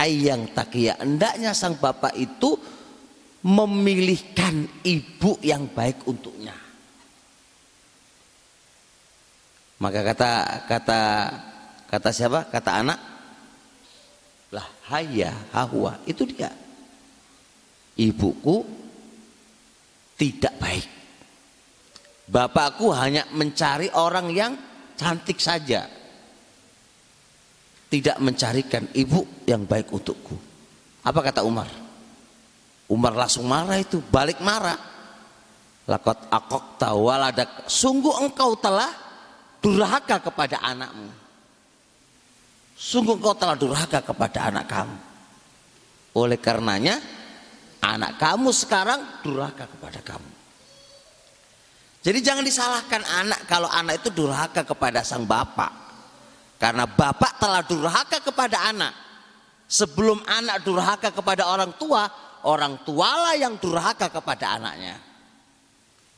ayang takia. Hendaknya sang bapak itu memilihkan ibu yang baik untuknya. Maka kata kata kata siapa? Kata anak. Lah haya hahwa itu dia. Ibuku tidak baik. Bapakku hanya mencari orang yang cantik saja. Tidak mencarikan ibu yang baik untukku. Apa kata Umar? Umar langsung marah itu, balik marah. Lakot akok tawaladak. Sungguh engkau telah durhaka kepada anakmu. Sungguh engkau telah durhaka kepada anak kamu. Oleh karenanya, anak kamu sekarang durhaka kepada kamu. Jadi jangan disalahkan anak kalau anak itu durhaka kepada sang bapak. Karena bapak telah durhaka kepada anak. Sebelum anak durhaka kepada orang tua, orang tualah yang durhaka kepada anaknya.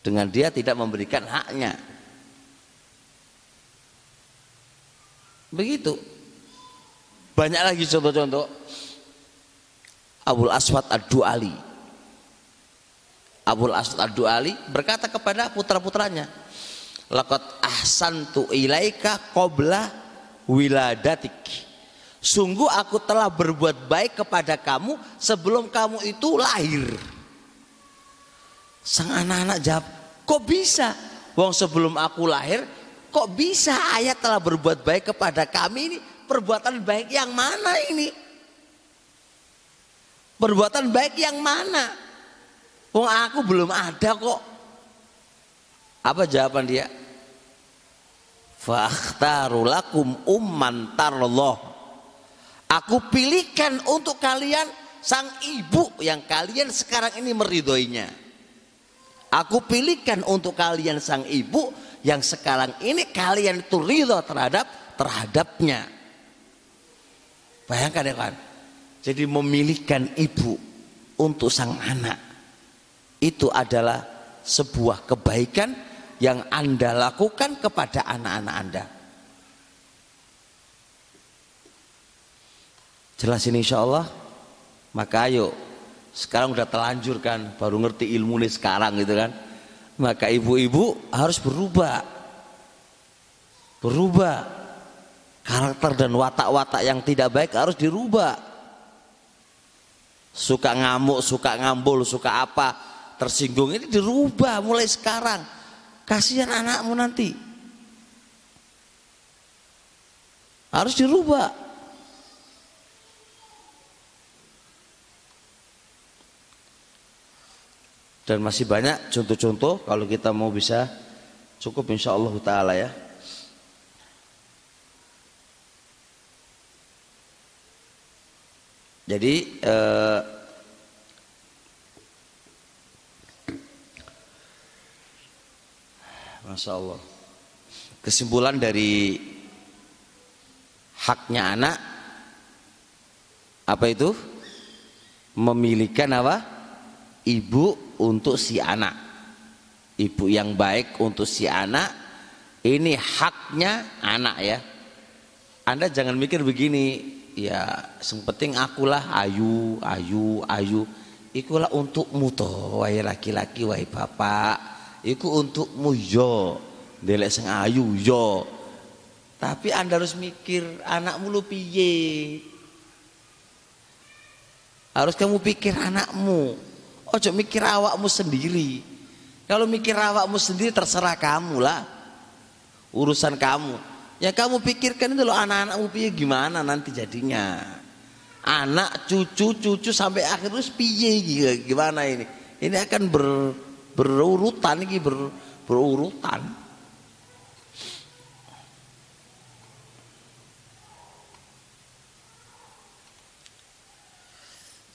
Dengan dia tidak memberikan haknya. Begitu. Banyak lagi contoh-contoh Abul Aswad Ad-Du'ali. Abul Aswad Ad-Du'ali berkata kepada putra-putranya Lakot ahsantu ilaika qabla wiladatik Sungguh aku telah berbuat baik kepada kamu sebelum kamu itu lahir. Sang anak-anak jawab, kok bisa? Wong sebelum aku lahir, kok bisa ayat telah berbuat baik kepada kami ini? Perbuatan baik yang mana ini? Perbuatan baik yang mana? Wong aku belum ada kok. Apa jawaban dia? Fakhtaru lakum umman tarloh. Aku pilihkan untuk kalian sang ibu yang kalian sekarang ini meridhoinya. Aku pilihkan untuk kalian sang ibu yang sekarang ini kalian itu ridho terhadap terhadapnya. Bayangkan ya kan. Jadi memilihkan ibu untuk sang anak itu adalah sebuah kebaikan yang Anda lakukan kepada anak-anak Anda. Jelas ini insya Allah. Maka ayo sekarang udah telanjur kan, baru ngerti ilmu nih sekarang gitu kan. Maka ibu-ibu harus berubah. Berubah. Karakter dan watak-watak yang tidak baik harus dirubah. Suka ngamuk, suka ngambul, suka apa, tersinggung ini dirubah mulai sekarang. Kasihan anakmu nanti. Harus dirubah. Dan masih banyak contoh-contoh kalau kita mau bisa cukup insya Allah taala ya. Jadi eh, Masya Allah. Kesimpulan dari haknya anak apa itu? Memilihkan apa? Ibu untuk si anak. Ibu yang baik untuk si anak. Ini haknya anak ya. Anda jangan mikir begini, ya sempeting akulah ayu, ayu, ayu. Ikulah untukmu toh, wahai laki-laki, wahai bapak iku untukmu yo. Delek sing ayu yo. Tapi anda harus mikir anakmu lu piye? Harus kamu pikir anakmu. Ojo mikir awakmu sendiri. Kalau mikir awakmu sendiri terserah kamu lah. Urusan kamu. Ya kamu pikirkan itu loh anak-anakmu piye gimana nanti jadinya? Anak cucu cucu sampai akhir terus piye gimana ini? Ini akan ber berurutan ini ber, berurutan.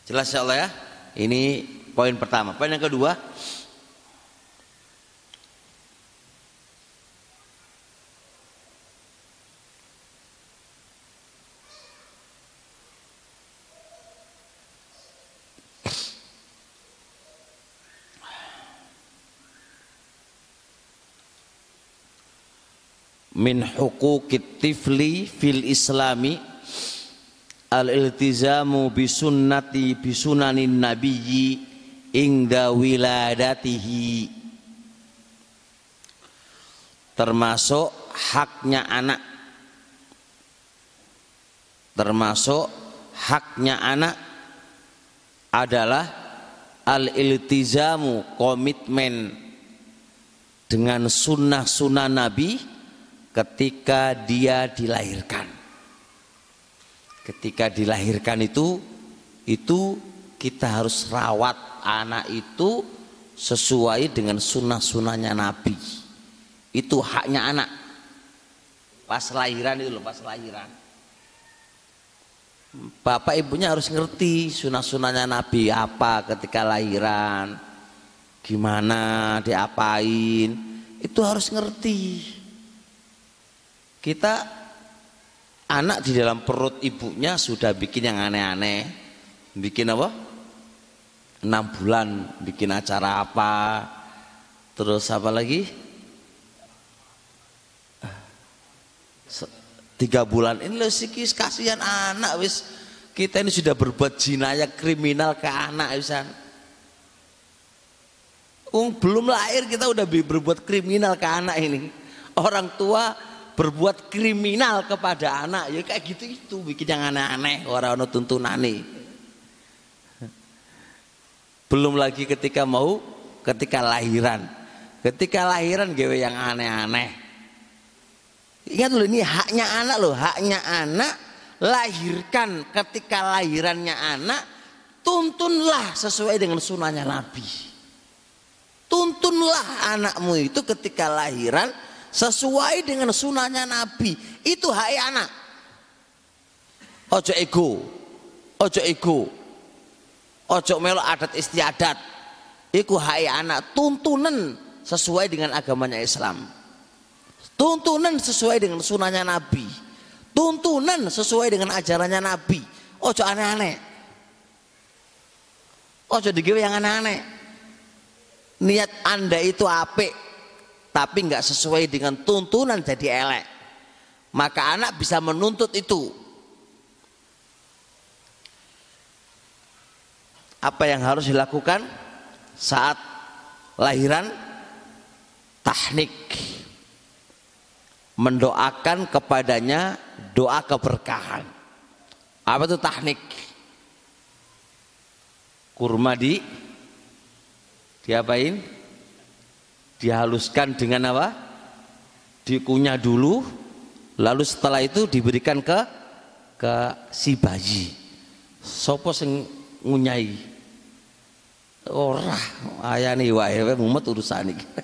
Jelas ya Allah ya ini poin pertama. Poin yang kedua min huquqit tifli fil islami al iltizamu bi sunnati bi sunanin nabiyyi ingda wiladatihi. Termasuk haknya anak. Termasuk haknya anak adalah al iltizamu komitmen dengan sunnah-sunnah Nabi ketika dia dilahirkan. Ketika dilahirkan itu itu kita harus rawat anak itu sesuai dengan sunnah-sunnahnya Nabi. Itu haknya anak. Pas lahiran itu loh, pas lahiran. Bapak ibunya harus ngerti sunnah-sunnahnya Nabi apa ketika lahiran, gimana diapain, itu harus ngerti. Kita anak di dalam perut ibunya sudah bikin yang aneh-aneh. Bikin apa? Enam bulan bikin acara apa? Terus apa lagi? Tiga bulan ini loh sikis kasihan anak wis kita ini sudah berbuat jinayah kriminal ke anak wisan. Um, belum lahir kita udah berbuat kriminal ke anak ini. Orang tua berbuat kriminal kepada anak. Ya kayak gitu itu. Bikin yang aneh-aneh. Orang tuntunan nih belum lagi ketika mau ketika lahiran. Ketika lahiran gawe yang aneh-aneh. Ingat loh ini haknya anak loh. Haknya anak lahirkan. Ketika lahirannya anak tuntunlah sesuai dengan sunnahnya Nabi. Tuntunlah anakmu itu ketika lahiran sesuai dengan sunahnya Nabi. Itu hak anak. Ojo ego. Ojo ego. Ojo melo adat istiadat. Iku hak anak tuntunan sesuai dengan agamanya Islam. Tuntunan sesuai dengan sunahnya Nabi. Tuntunan sesuai dengan ajarannya Nabi. Ojo aneh-aneh. Ojo digawe yang aneh-aneh. Niat Anda itu apik tapi nggak sesuai dengan tuntunan jadi elek. Maka anak bisa menuntut itu. Apa yang harus dilakukan saat lahiran? Tahnik. Mendoakan kepadanya doa keberkahan. Apa itu tahnik? Kurma di diapain? Dihaluskan dengan apa? Dikunyah dulu, lalu setelah itu diberikan ke ke si bayi. Sopo sing ngunyai? Ora, ayane wae mumet urusan iki.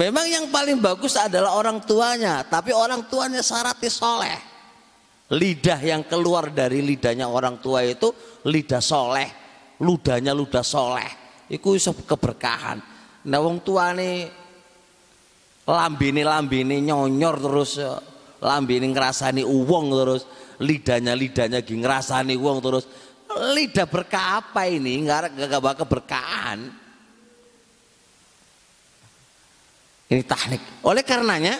Memang yang paling bagus adalah orang tuanya, tapi orang tuanya syaratnya soleh. Lidah yang keluar dari lidahnya orang tua itu lidah soleh, ludahnya ludah soleh. Iso keberkahan. Nah wong tua nih lambini lambini nyonyor terus lambini ngerasani uang terus lidahnya lidahnya gini ngerasani uang terus lidah berkah apa ini nggak gak bakal keberkahan Ini teknik. Oleh karenanya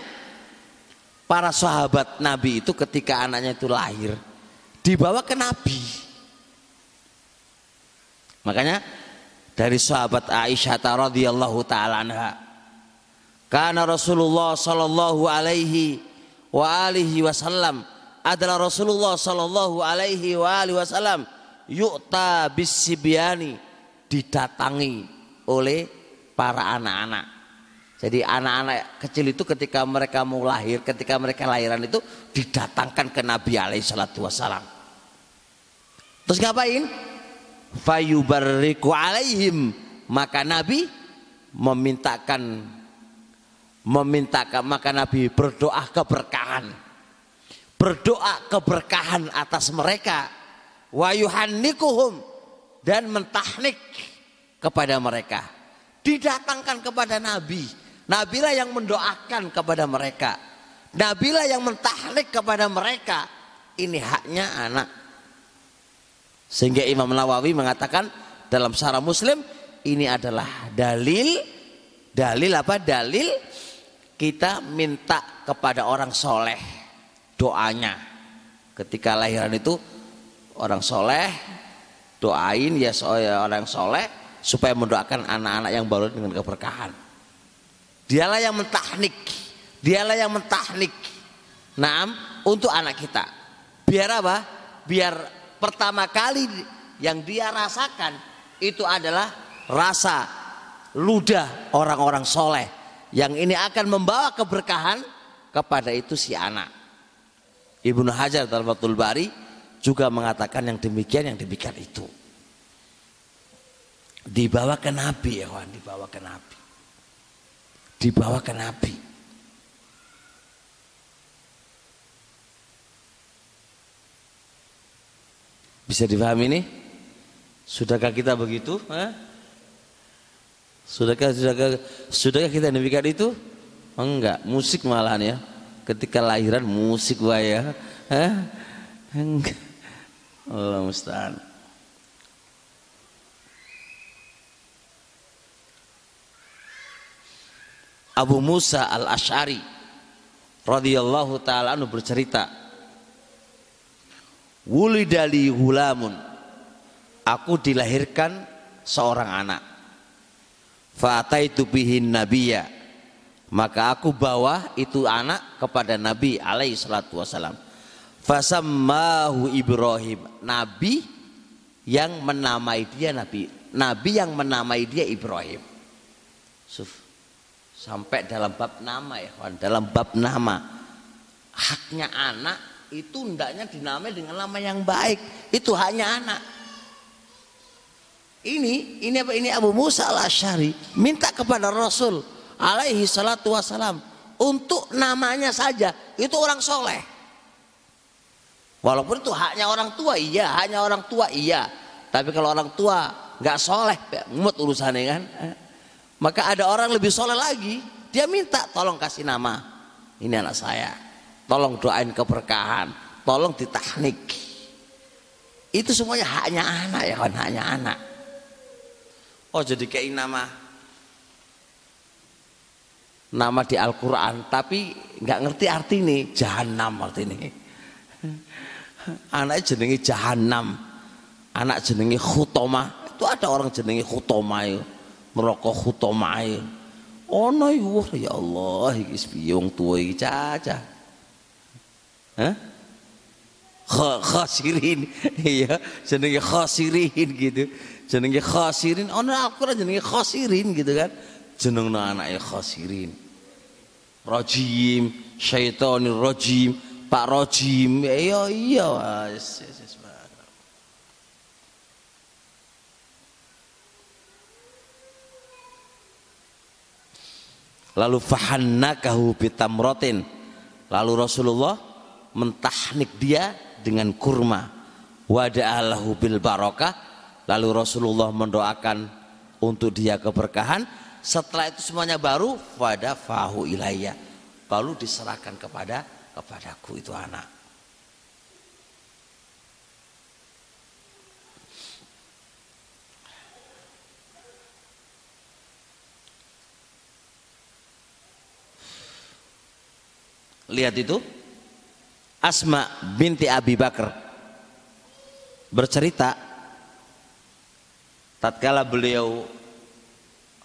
para sahabat Nabi itu ketika anaknya itu lahir dibawa ke Nabi. Makanya dari sahabat Aisyah radhiyallahu taala anha karena Rasulullah sallallahu alaihi wa alihi wasallam adalah Rasulullah sallallahu alaihi wa alihi wasallam yu'ta bisibyani didatangi oleh para anak-anak jadi anak-anak kecil itu ketika mereka mau lahir, ketika mereka lahiran itu didatangkan ke Nabi alaihi salatu wasalam. Terus ngapain? Fayubarriku alaihim. Maka Nabi memintakan memintakan maka Nabi berdoa keberkahan. Berdoa keberkahan atas mereka. Wa yuhannikuhum dan mentahnik kepada mereka. Didatangkan kepada Nabi Nabilah yang mendoakan kepada mereka. Nabilah yang mentahlik kepada mereka. Ini haknya anak. Sehingga Imam Nawawi mengatakan dalam syarah Muslim ini adalah dalil dalil apa? Dalil kita minta kepada orang soleh doanya ketika lahiran itu orang soleh doain ya orang soleh supaya mendoakan anak-anak yang baru dengan keberkahan Dialah yang mentahnik. Dialah yang mentahnik. Naam untuk anak kita. Biar apa? Biar pertama kali yang dia rasakan itu adalah rasa ludah orang-orang soleh yang ini akan membawa keberkahan kepada itu si anak. Ibnu Hajar dalam Fathul Bari juga mengatakan yang demikian yang demikian itu. Dibawa ke Nabi ya kawan, dibawa ke Nabi dibawa ke Nabi. Bisa dipahami ini? Sudahkah kita begitu? Hah? Sudahkah, sudahkah, sudahkah kita demikian itu? Enggak, musik malahan ya. Ketika lahiran musik wah ya. Enggak. Allah musta'an. Abu Musa al Ashari radhiyallahu taala bercerita Wulidali hulamun. Aku dilahirkan seorang anak. Fa'ataitu bihin nabiya. Maka aku bawa itu anak kepada Nabi alaihi salatu wasalam Fasammahu Ibrahim. Nabi yang menamai dia Nabi. Nabi yang menamai dia Ibrahim. Suf. Sampai dalam bab nama ya kawan. Dalam bab nama. Haknya anak itu hendaknya dinamai dengan nama yang baik itu hanya anak Ini ini apa ini Abu Musa al Ashari minta kepada Rasul alaihi salatu wasalam untuk namanya saja itu orang soleh. Walaupun itu haknya orang tua iya, haknya orang tua iya. Tapi kalau orang tua nggak soleh, mut urusannya kan. Maka ada orang lebih soleh lagi, dia minta tolong kasih nama. Ini anak saya. Tolong doain keberkahan, tolong ditahnik. Itu semuanya haknya anak ya kan, haknya anak. Oh jadi kayak nama. Nama di Al-Quran. Tapi nggak ngerti arti ini jahanam arti ini anak jenengi jahanam anak jenengi khutoma. Itu ada orang jenengi khutoma itu merokok khutoma itu oh no ya Allah iki piye tua iki caca Hah? khasirin. Iya jenenge khasirin gitu. Jenenge khasirin. Ono Al-Qur'an jenenge khasirin gitu kan. Jeneng anake khasirin. Rajim syaitonir rajim pak rajim. Iya iya yes. lalu fahannakahu bitamrotin. Lalu Rasulullah mentahnik dia dengan kurma wada'alahu bil barakah Lalu Rasulullah mendoakan untuk dia keberkahan. Setelah itu semuanya baru pada fahu ilayya. Lalu diserahkan kepada kepadaku itu anak. Lihat itu Asma binti Abi Bakar bercerita tatkala beliau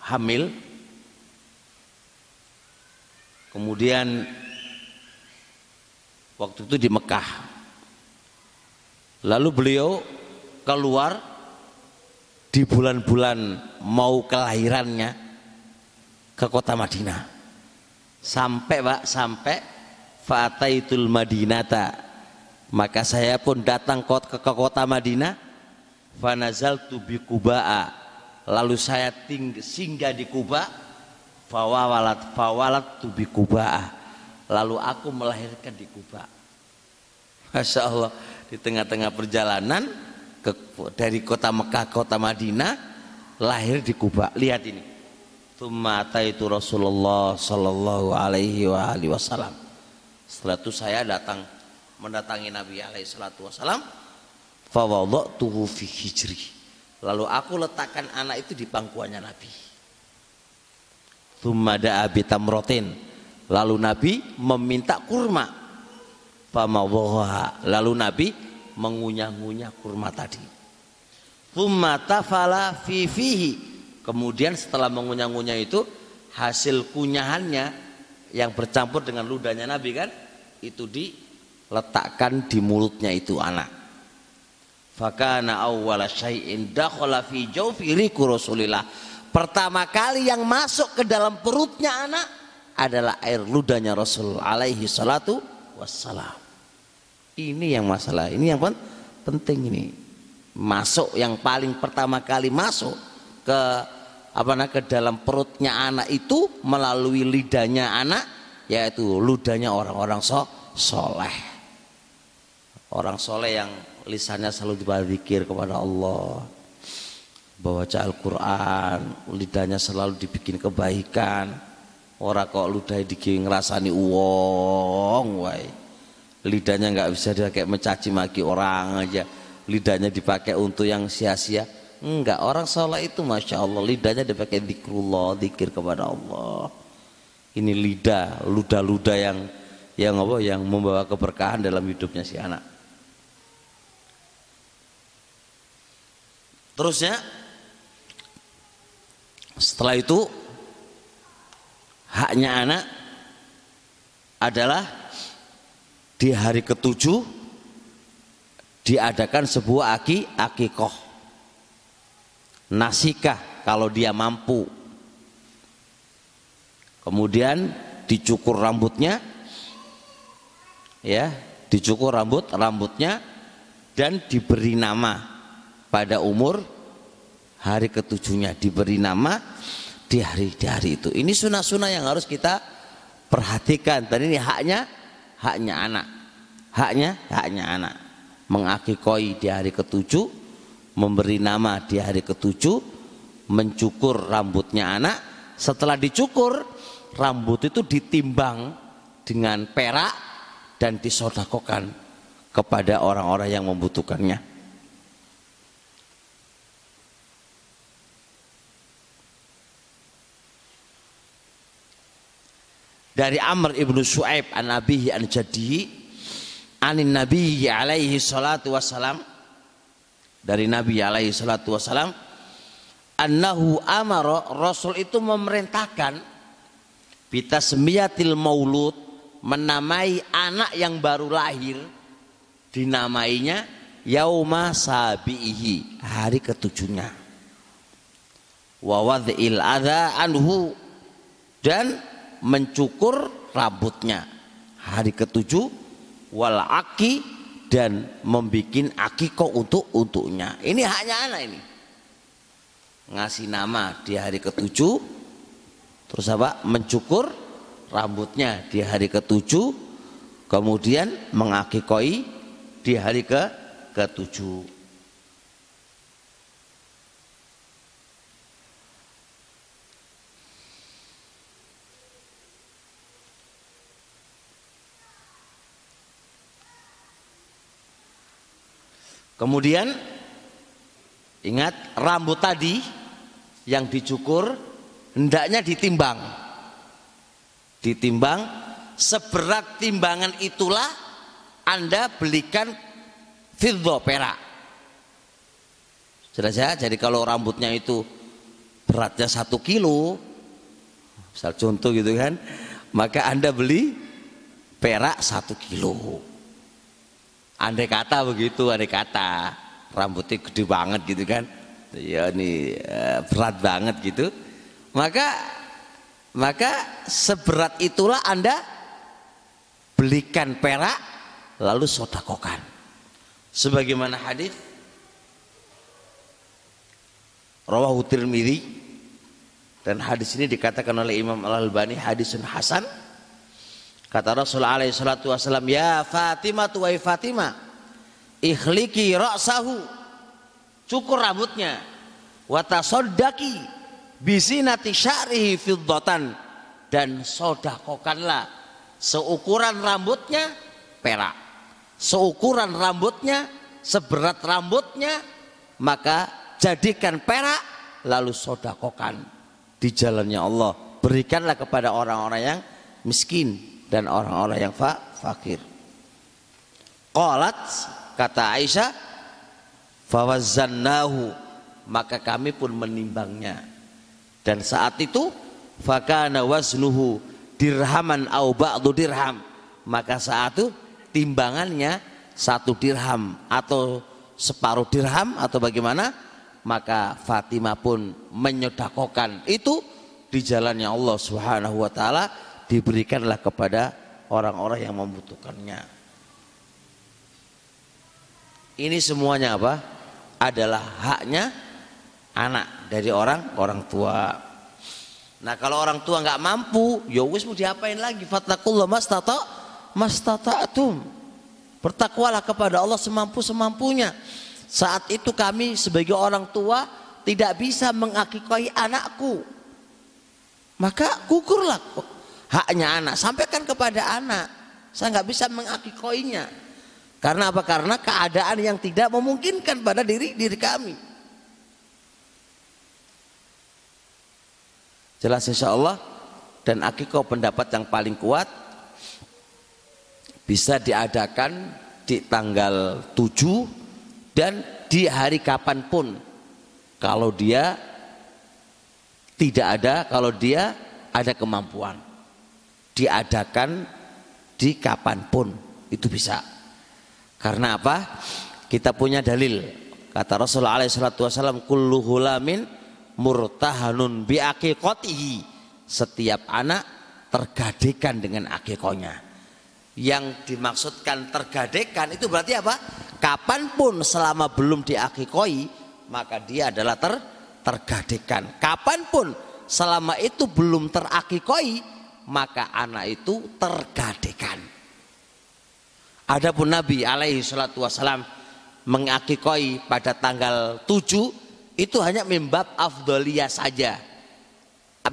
hamil kemudian waktu itu di Mekah. Lalu beliau keluar di bulan-bulan mau kelahirannya ke kota Madinah. Sampai pak sampai Fataitul Madinata. Maka saya pun datang ke kota Madinah. Fanazal tu bi Kuba'a lalu saya ting singgah di Kuba fawalat fawalat tu bi Kuba'a lalu aku melahirkan di Kuba Masya Allah di tengah-tengah perjalanan ke, dari kota Mekah ke kota Madinah lahir di Kuba lihat ini. Tumata itu Rasulullah Sallallahu Alaihi Wasallam. Setelah itu saya datang mendatangi Nabi Alaihi Wasallam fawadatuhu fi hijri. Lalu aku letakkan anak itu di pangkuannya Nabi. Thumma abi tamrotin lalu Nabi meminta kurma. Famawaha lalu Nabi mengunyah-ngunyah kurma tadi. Thumma tafala fi fihi. Kemudian setelah mengunyah-ngunyah itu hasil kunyahannya yang bercampur dengan ludahnya Nabi kan itu diletakkan di mulutnya itu anak Fakana awwala syai'in dakhala fi jawfi Rasulillah. Pertama kali yang masuk ke dalam perutnya anak adalah air ludahnya Rasul alaihi salatu wassalam. Ini yang masalah, ini yang penting ini. Masuk yang paling pertama kali masuk ke apa nah, ke dalam perutnya anak itu melalui lidahnya anak yaitu ludahnya orang-orang so, soleh. Orang soleh yang lisannya selalu berzikir kepada Allah. Baca Al-Quran lidahnya selalu dibikin kebaikan. Orang kok ludah dikirim ngerasani uang wai lidahnya nggak bisa dia kayak mencaci maki orang aja. Lidahnya dipakai untuk yang sia-sia. Enggak orang salah itu masya Allah lidahnya dipakai zikrullah zikir kepada Allah ini lidah ludah-ludah yang yang apa yang membawa keberkahan dalam hidupnya si anak. Terusnya setelah itu haknya anak adalah di hari ketujuh diadakan sebuah aki akikoh nasikah kalau dia mampu kemudian dicukur rambutnya ya dicukur rambut rambutnya dan diberi nama pada umur hari ketujuhnya diberi nama di hari di hari itu. Ini sunnah-sunnah yang harus kita perhatikan. Dan ini haknya haknya anak. Haknya haknya anak. Mengakikoi di hari ketujuh, memberi nama di hari ketujuh, mencukur rambutnya anak. Setelah dicukur, rambut itu ditimbang dengan perak dan disodakokan kepada orang-orang yang membutuhkannya. dari Amr ibnu Shu'aib an Nabihi an Jadihi anin Nabi alaihi salatu wassalam dari Nabi alaihi salatu wassalam annahu amara Rasul itu memerintahkan bita semiyatil maulud menamai anak yang baru lahir dinamainya yauma sabihi hari ketujuhnya. Wa wadhil adha anhu dan mencukur rambutnya hari ketujuh wal aki dan membuat akiko untuk untuknya. Ini hanya anak ini. Ngasih nama di hari ketujuh terus apa? Mencukur rambutnya di hari ketujuh kemudian mengakikoi di hari ke ketujuh. Kemudian ingat rambut tadi yang dicukur hendaknya ditimbang. Ditimbang seberat timbangan itulah Anda belikan fiddo perak. Jelas ya, jadi kalau rambutnya itu beratnya satu kilo, misal contoh gitu kan, maka Anda beli perak satu kilo. Andai kata begitu, andai kata rambutnya gede banget gitu kan. Ya ini eh, berat banget gitu. Maka maka seberat itulah Anda belikan perak lalu sodakokan. Sebagaimana hadis Rawahu Tirmidzi dan hadis ini dikatakan oleh Imam Al Albani hadisun hasan Kata Rasulullah alaihi salatu wasallam, "Ya Fatimah wa Fatimah, ikhliki ra'sahu." Cukur rambutnya. Wa tasaddaqi bisinati sya'rihi fiddatan dan sodakokanlah seukuran rambutnya perak. Seukuran rambutnya, seberat rambutnya, maka jadikan perak lalu sodakokan di jalannya Allah. Berikanlah kepada orang-orang yang miskin dan orang-orang yang fa fakir. Qalat kata Aisyah fawazannahu maka kami pun menimbangnya. Dan saat itu fakana waznuhu dirhaman au ba'du dirham. Maka saat itu timbangannya satu dirham atau separuh dirham atau bagaimana maka Fatimah pun menyodakokan itu di jalannya Allah Subhanahu wa taala diberikanlah kepada orang-orang yang membutuhkannya. Ini semuanya apa? Adalah haknya anak dari orang orang tua. Nah kalau orang tua nggak mampu, ya wis mau diapain lagi? Fattakullah mastata mastata'tum. Bertakwalah kepada Allah semampu semampunya. Saat itu kami sebagai orang tua tidak bisa mengakikoi anakku. Maka kukurlah haknya anak sampaikan kepada anak saya nggak bisa mengakikoinya karena apa karena keadaan yang tidak memungkinkan pada diri diri kami jelas insya Allah dan akikoh pendapat yang paling kuat bisa diadakan di tanggal 7 dan di hari kapan pun. Kalau dia tidak ada kalau dia ada kemampuan diadakan di kapan pun itu bisa. Karena apa? Kita punya dalil. Kata Rasulullah SAW kullu hulamin murtahanun bi aqiqatihi setiap anak tergadekan dengan akikonya yang dimaksudkan tergadekan itu berarti apa kapan pun selama belum diakikoi maka dia adalah ter tergadekan. Kapan pun selama itu belum terakikoi maka anak itu tergadekan. Adapun Nabi alaihi salatu wasalam mengakikoi pada tanggal 7 itu hanya mimbab afdoliyah saja.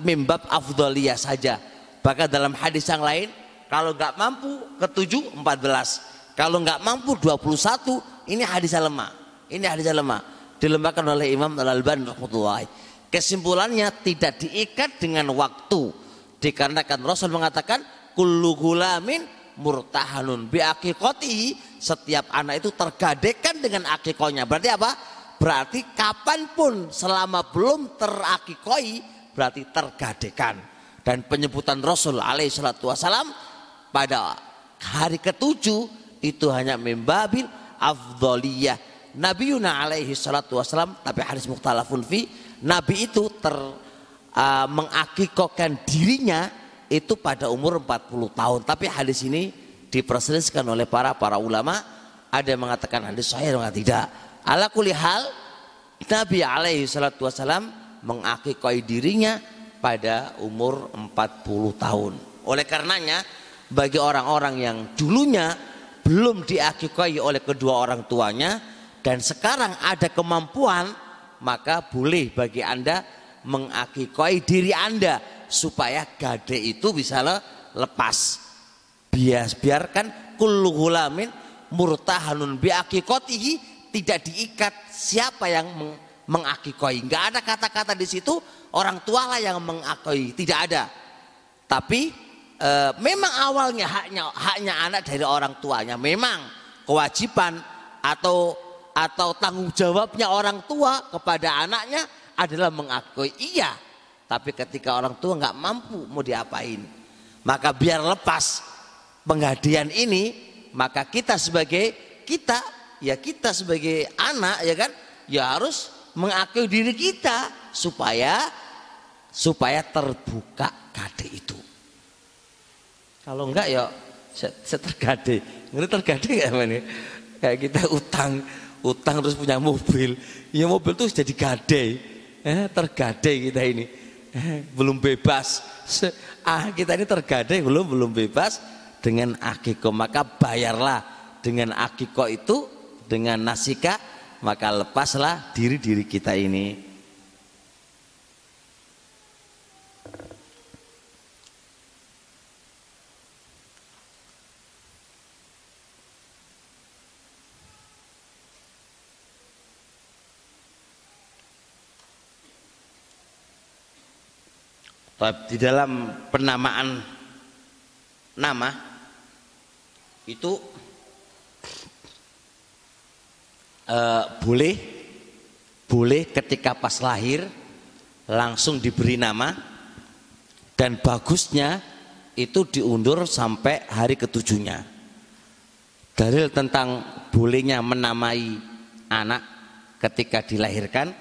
Mimbab afdoliyah saja. Bahkan dalam hadis yang lain kalau nggak mampu ke 7 14. Kalau nggak mampu 21 ini hadis lemah. Ini hadis lemah. Dilemahkan oleh Imam Al-Albani. Kesimpulannya tidak diikat dengan waktu. Dikarenakan Rasul mengatakan kullu gulamin murtahanun bi setiap anak itu tergadekan dengan akikonya berarti apa berarti kapan pun selama belum terakikoi berarti tergadekan. Dan penyebutan Rasul alaihi salatu wasalam pada hari ketujuh itu hanya membabil afdoliyah Nabi Yuna alaihi salatu wasalam tapi hadis mukhtalafun fi Nabi itu ter uh, mengakikokan dirinya itu pada umur 40 tahun. Tapi hadis ini diperselisihkan oleh para para ulama. Ada yang mengatakan hadis sahih ada tidak ala kulli hal Nabi alaihi salatu wasalam mengakikoi dirinya pada umur 40 tahun. Oleh karenanya bagi orang-orang yang dulunya belum diakikoi oleh kedua orang tuanya dan sekarang ada kemampuan maka boleh bagi anda mengakikoi diri anda supaya gade itu bisa lepas. Bias biarkan kullu gulamin murtahanun biakikotihi tidak diikat siapa yang meng, mengakikoi. Nggak ada kata-kata di situ orang tua lah yang mengakoi tidak ada. Tapi e, memang awalnya haknya haknya anak dari orang tuanya. Memang kewajiban atau atau tanggung jawabnya orang tua kepada anaknya adalah mengakui iya tapi ketika orang tua nggak mampu mau diapain? Maka biar lepas penghadian ini maka kita sebagai kita ya kita sebagai anak ya kan ya harus mengakui diri kita supaya supaya terbuka kade itu kalau enggak ya saya tergade. Ngerti tergade enggak ini? Kayak kita utang, utang terus punya mobil. Ya mobil tuh jadi gade. Eh, tergade kita ini. Eh, belum bebas. Ah, kita ini tergade belum belum bebas dengan akiko maka bayarlah dengan akiko itu dengan nasika maka lepaslah diri-diri kita ini. Di dalam penamaan nama itu uh, boleh boleh ketika pas lahir langsung diberi nama dan bagusnya itu diundur sampai hari ketujuhnya. Dalil tentang bolehnya menamai anak ketika dilahirkan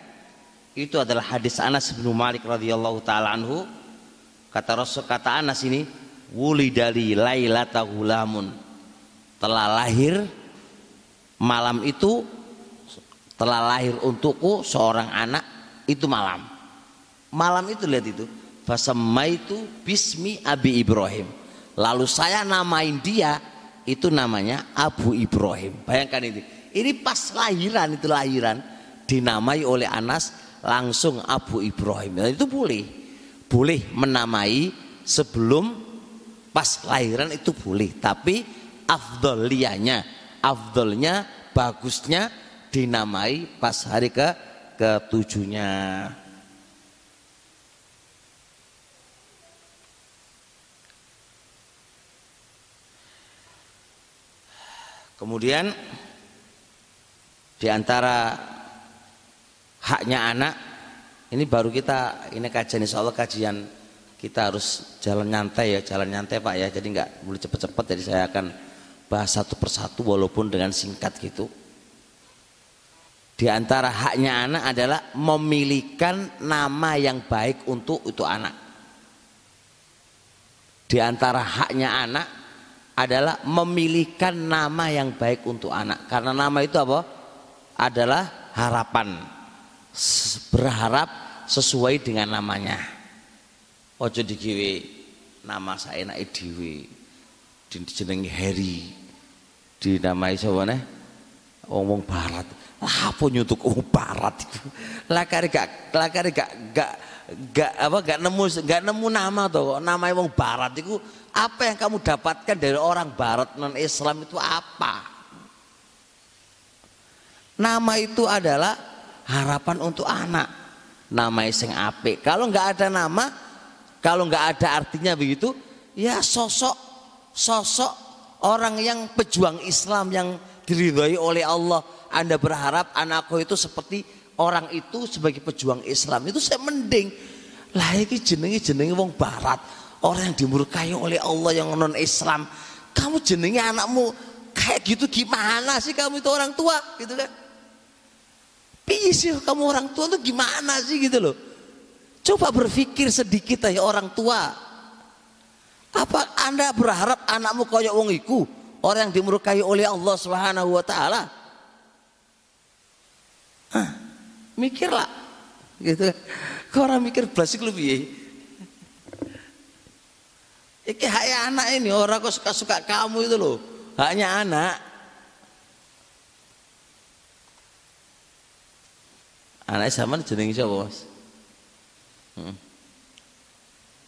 itu adalah hadis Anas bin Malik radhiyallahu taala anhu Kata Rasul kata Anas ini wulidali lailata gulamun. Telah lahir malam itu telah lahir untukku seorang anak itu malam. Malam itu lihat itu. itu bismi Abi Ibrahim. Lalu saya namain dia itu namanya Abu Ibrahim. Bayangkan ini. Ini pas lahiran itu lahiran dinamai oleh Anas langsung Abu Ibrahim. Nah, itu boleh boleh menamai sebelum pas lahiran itu boleh tapi afdolianya afdolnya bagusnya dinamai pas hari ke ketujuhnya. Kemudian di antara haknya anak ini baru kita ini kajian insya Allah kajian kita harus jalan nyantai ya jalan nyantai Pak ya. Jadi nggak boleh cepet-cepet jadi saya akan bahas satu persatu walaupun dengan singkat gitu di antara haknya anak adalah memilihkan nama yang baik untuk itu anak. Di antara haknya anak adalah memilihkan nama yang baik untuk anak. Karena nama itu apa? Adalah harapan. Berharap sesuai dengan namanya. Ojo digiwe nama saya enak dhewe jenengi Harry. Dinamai sapa nih omong barat lah apa nyutuk omong barat itu lakari gak lakari gak gak gak apa gak nemu gak nemu nama tuh nama omong barat itu apa yang kamu dapatkan dari orang barat non Islam itu apa nama itu adalah harapan untuk anak nama sing apik. Kalau nggak ada nama, kalau nggak ada artinya begitu, ya sosok sosok orang yang pejuang Islam yang diridhoi oleh Allah. Anda berharap anakku itu seperti orang itu sebagai pejuang Islam itu saya mending. Lah iki jenenge jenenge wong barat, orang yang dimurkai oleh Allah yang non Islam. Kamu jenenge anakmu kayak gitu gimana sih kamu itu orang tua gitu kan? Piye kamu orang tua tuh gimana sih gitu loh. Coba berpikir sedikit ya orang tua. Apa Anda berharap anakmu koyok wong iku, orang yang dimurkai oleh Allah Subhanahu wa taala? Ah, mikirlah. Gitu. Kau orang mikir blasik lu piye? Iki hak anak ini orang kok suka-suka kamu itu loh. Haknya anak. Anak zaman jenenge sapa, Mas? Hmm.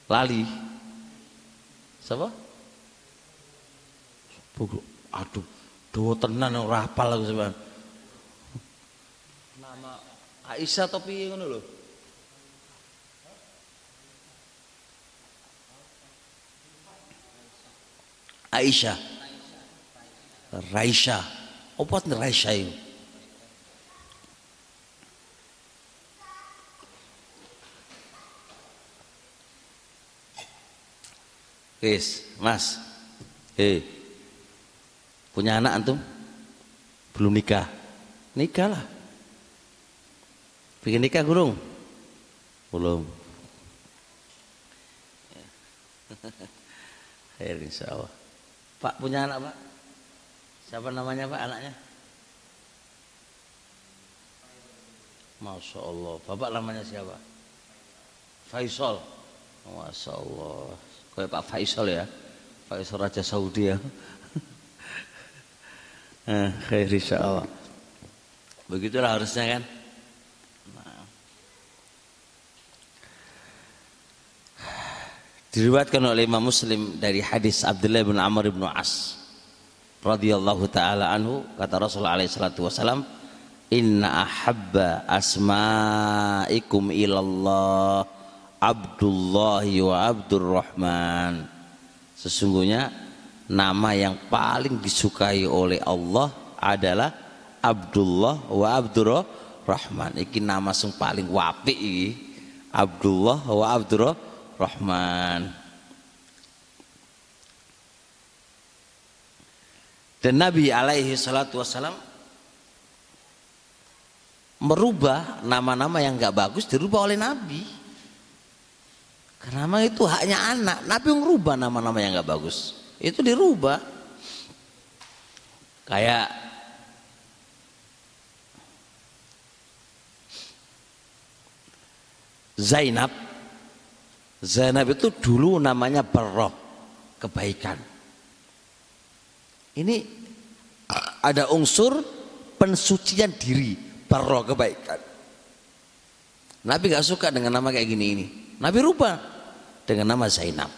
Lali. Siapa? Aduh, do tenan ora hafal aku sampean. Nama Aisyah tapi ngono lho. Aisyah. Raisha. Apa Raisha itu? Wis, Mas. Eh. Punya anak antum? Belum nikah. Nikah lah. Bikin nikah gurung? Belum. Akhir insya Allah. Pak punya anak pak? Siapa namanya pak anaknya? Masya Allah. Bapak namanya siapa? Faisal. Masya Allah kayak Pak Faisal ya Faisal Raja Saudi ya khair insya Allah begitulah harusnya kan nah. Diriwayatkan oleh Imam Muslim dari hadis Abdullah bin Amr bin As radhiyallahu taala anhu kata Rasulullah alaihi salatu wasalam inna ahabba asma'ikum ilallah Abdullah wa Abdurrahman. Sesungguhnya nama yang paling disukai oleh Allah adalah Abdullah wa Abdurrahman. Iki nama yang paling wapi Abdullah wa Abdurrahman dan Nabi alaihi salatu wassalam merubah nama-nama yang gak bagus dirubah oleh Nabi karena itu haknya anak. Nabi ngerubah nama-nama yang nggak bagus. Itu dirubah. Kayak Zainab. Zainab itu dulu namanya Barroh, kebaikan. Ini ada unsur pensucian diri, Barroh kebaikan. Nabi gak suka dengan nama kayak gini ini. Nabi rubah dengan nama Zainab.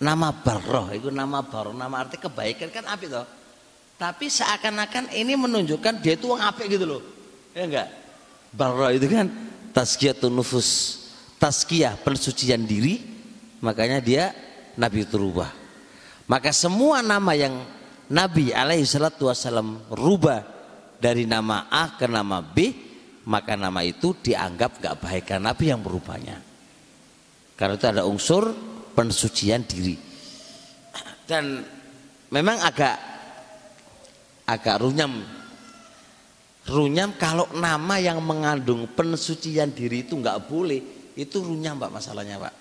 Nama Barroh itu nama Barroh, nama arti kebaikan kan api toh. Tapi seakan-akan ini menunjukkan dia itu orang gitu loh. Ya enggak? Barroh itu kan tazkiyatun nufus, tazkiyah pensucian diri, makanya dia Nabi itu rubah. Maka semua nama yang Nabi alaihi salatu wasallam rubah dari nama A ke nama B, maka nama itu dianggap gak baik karena Nabi yang merubahnya. Karena itu ada unsur pensucian diri. Dan memang agak agak runyam. Runyam kalau nama yang mengandung pensucian diri itu nggak boleh, itu runyam Pak masalahnya Pak.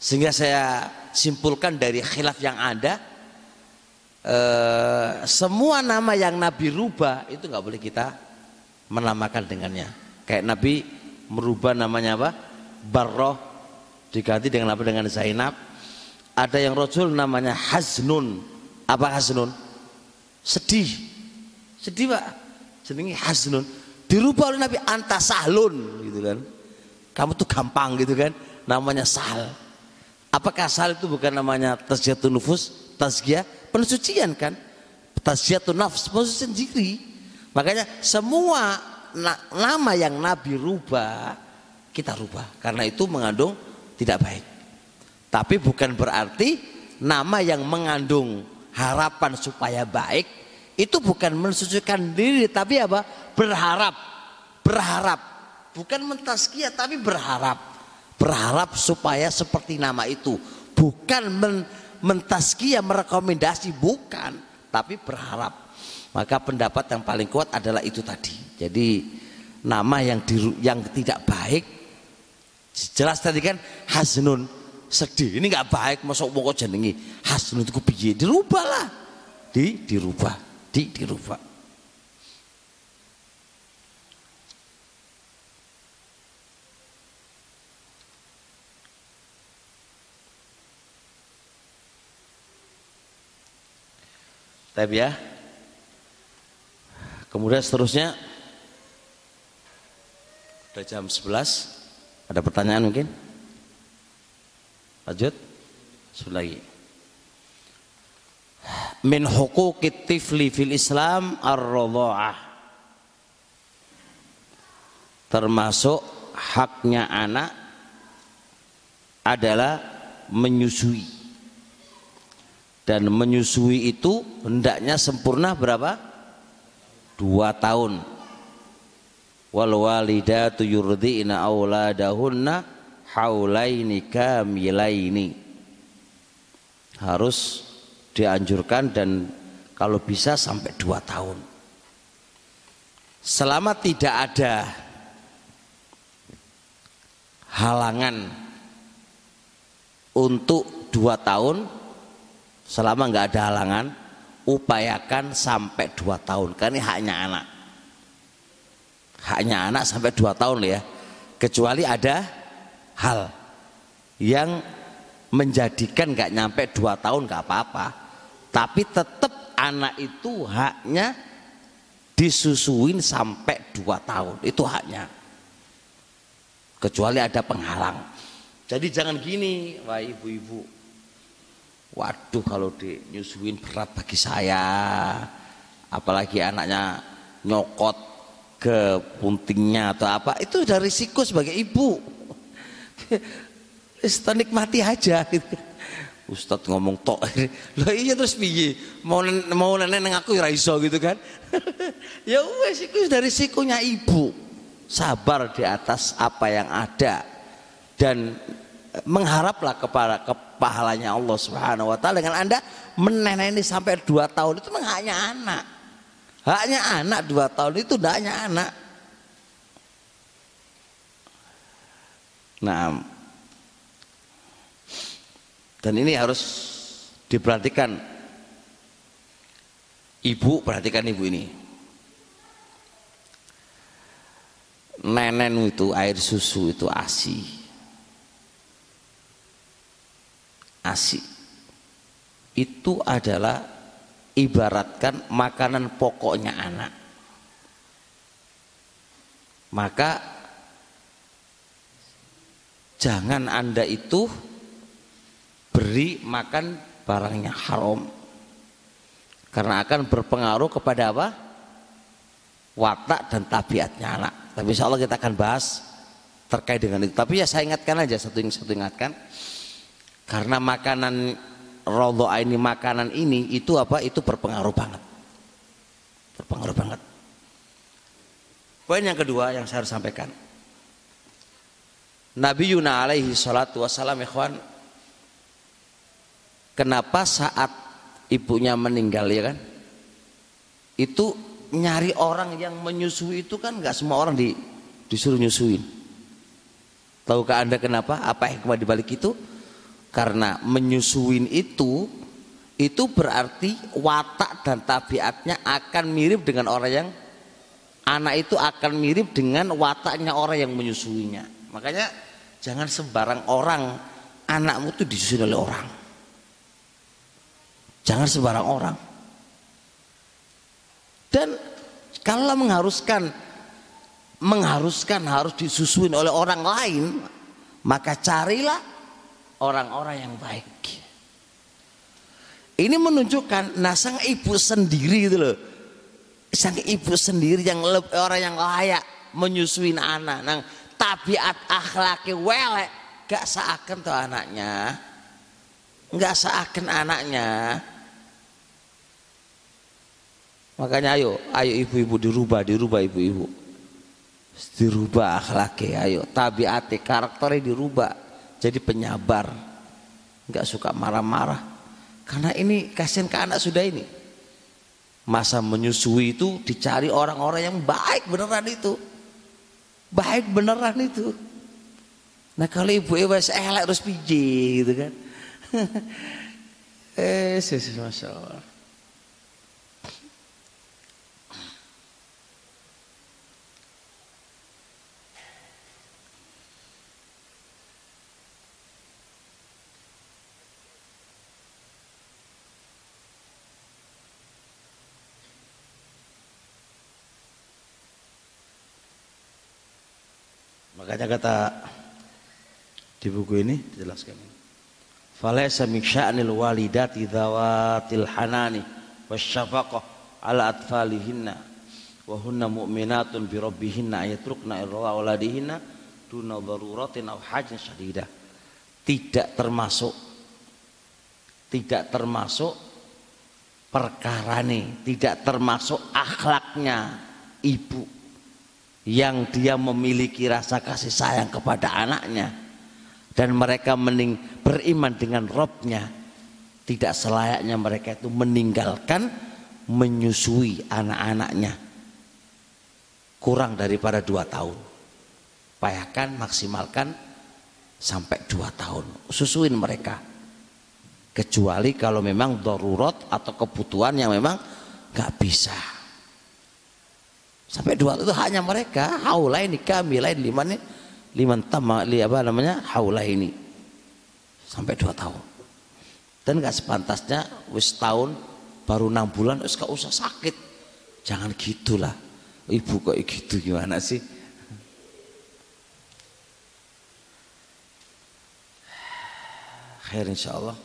Sehingga saya simpulkan dari khilaf yang ada eh, semua nama yang Nabi rubah itu nggak boleh kita menamakan dengannya. Kayak Nabi merubah namanya apa? Barroh diganti dengan apa? Dengan Zainab. Ada yang rojul namanya Haznun. Apa Haznun? Sedih. Sedih pak. Jenenge Haznun. Dirubah oleh Nabi Antasahlun gitu kan. Kamu tuh gampang gitu kan. Namanya Sahal. Apakah Sahal itu bukan namanya Tazkiyatun Nufus? Tazkiyah pensucian kan? Tazkiyatun Nafs pensucian diri. Makanya semua nama yang Nabi rubah kita rubah karena itu mengandung tidak baik. Tapi bukan berarti nama yang mengandung harapan supaya baik itu bukan mensucikan diri tapi apa? Berharap. Berharap. Bukan mentaskiah tapi berharap. Berharap supaya seperti nama itu. Bukan men mentaskiah merekomendasi bukan, tapi berharap. Maka pendapat yang paling kuat adalah itu tadi. Jadi nama yang di, yang tidak baik jelas tadi kan hasnun sedih. Ini nggak baik masuk pokok jenengi. Hasnun itu piye? Dirubahlah. Di dirubah, di dirubah. Tapi ya, Kemudian seterusnya Sudah jam 11 Ada pertanyaan mungkin? Lanjut. Lagi. Min huquqit tifli fil Islam ar-radha'ah. Termasuk haknya anak adalah menyusui dan menyusui itu hendaknya sempurna berapa? dua tahun. Wal walidatu yurdi'na auladahunna haulaini kamilaini. Harus dianjurkan dan kalau bisa sampai dua tahun. Selama tidak ada halangan untuk dua tahun selama nggak ada halangan upayakan sampai dua tahun. Karena ini haknya anak. Haknya anak sampai dua tahun ya. Kecuali ada hal yang menjadikan nggak nyampe dua tahun nggak apa-apa. Tapi tetap anak itu haknya disusuin sampai dua tahun. Itu haknya. Kecuali ada penghalang. Jadi jangan gini wah ibu-ibu Waduh kalau dinyusuin berat bagi saya. Apalagi anaknya nyokot ke puntingnya atau apa. Itu udah risiko sebagai ibu. Nikmati aja gitu. Ustadz ngomong tok. Loh iya terus piye? Mau mau nenek neng aku ya iso gitu kan. ya wes itu dari risikonya ibu. Sabar di atas apa yang ada dan mengharaplah kepada kepahalanya Allah Subhanahu wa taala dengan Anda meneneni sampai dua tahun itu hanya anak. Haknya anak dua tahun itu hanya anak. Nah, dan ini harus diperhatikan. Ibu perhatikan ibu ini. Nenen itu air susu itu asi asi itu adalah ibaratkan makanan pokoknya anak. Maka jangan anda itu beri makan barangnya haram. Karena akan berpengaruh kepada apa? Watak dan tabiatnya anak. Tapi insya Allah kita akan bahas terkait dengan itu. Tapi ya saya ingatkan aja satu yang satu ingatkan karena makanan rodo ini makanan ini itu apa? Itu berpengaruh banget. Berpengaruh banget. Poin yang kedua yang saya harus sampaikan. Nabi Yuna alaihi salatu wassalam ikhwan Kenapa saat ibunya meninggal ya kan Itu nyari orang yang menyusui itu kan nggak semua orang di, disuruh nyusuin Tahukah anda kenapa? Apa hikmah dibalik itu? Karena menyusuin itu itu berarti watak dan tabiatnya akan mirip dengan orang yang anak itu akan mirip dengan wataknya orang yang menyusuinya. Makanya jangan sembarang orang anakmu itu disusui oleh orang. Jangan sembarang orang. Dan kalau mengharuskan mengharuskan harus disusuin oleh orang lain, maka carilah orang-orang yang baik. Ini menunjukkan nah sang ibu sendiri itu loh. Sang ibu sendiri yang orang yang layak menyusui anak nang tabiat akhlaki welek. Gak seakan tuh anaknya. Gak seakan anaknya. Makanya ayo ayo ibu-ibu dirubah dirubah ibu-ibu. Dirubah akhlaknya ayo. Tabiat karakternya dirubah jadi penyabar. Nggak suka marah-marah. Karena ini kasihan ke anak sudah ini. Masa menyusui itu dicari orang-orang yang baik beneran itu. Baik beneran itu. Nah kalau ibu ibu elek harus piji gitu kan. Eh masya Allah Makanya kata di buku ini dijelaskan. Falaysa min sya'nil walidati dzawatil hanani wasyafaqah ala atfalihinna wa hunna mu'minatun bi rabbihinna ayatrukna irra waladihinna duna daruratin aw hajin syadida. Tidak termasuk tidak termasuk perkara ini, tidak termasuk akhlaknya ibu yang dia memiliki rasa kasih sayang kepada anaknya. Dan mereka mening beriman dengan Robnya. Tidak selayaknya mereka itu meninggalkan menyusui anak-anaknya. Kurang daripada dua tahun. Payakan maksimalkan sampai dua tahun. Susuin mereka. Kecuali kalau memang darurat atau kebutuhan yang memang nggak bisa Sampai dua itu hanya mereka. Haula ini kami lain lima nih lima tama li apa namanya haula ini sampai dua tahun. Dan gak sepantasnya wis tahun baru enam bulan wis gak usah sakit. Jangan gitulah. Ibu kok gitu gimana sih? Khair insyaallah.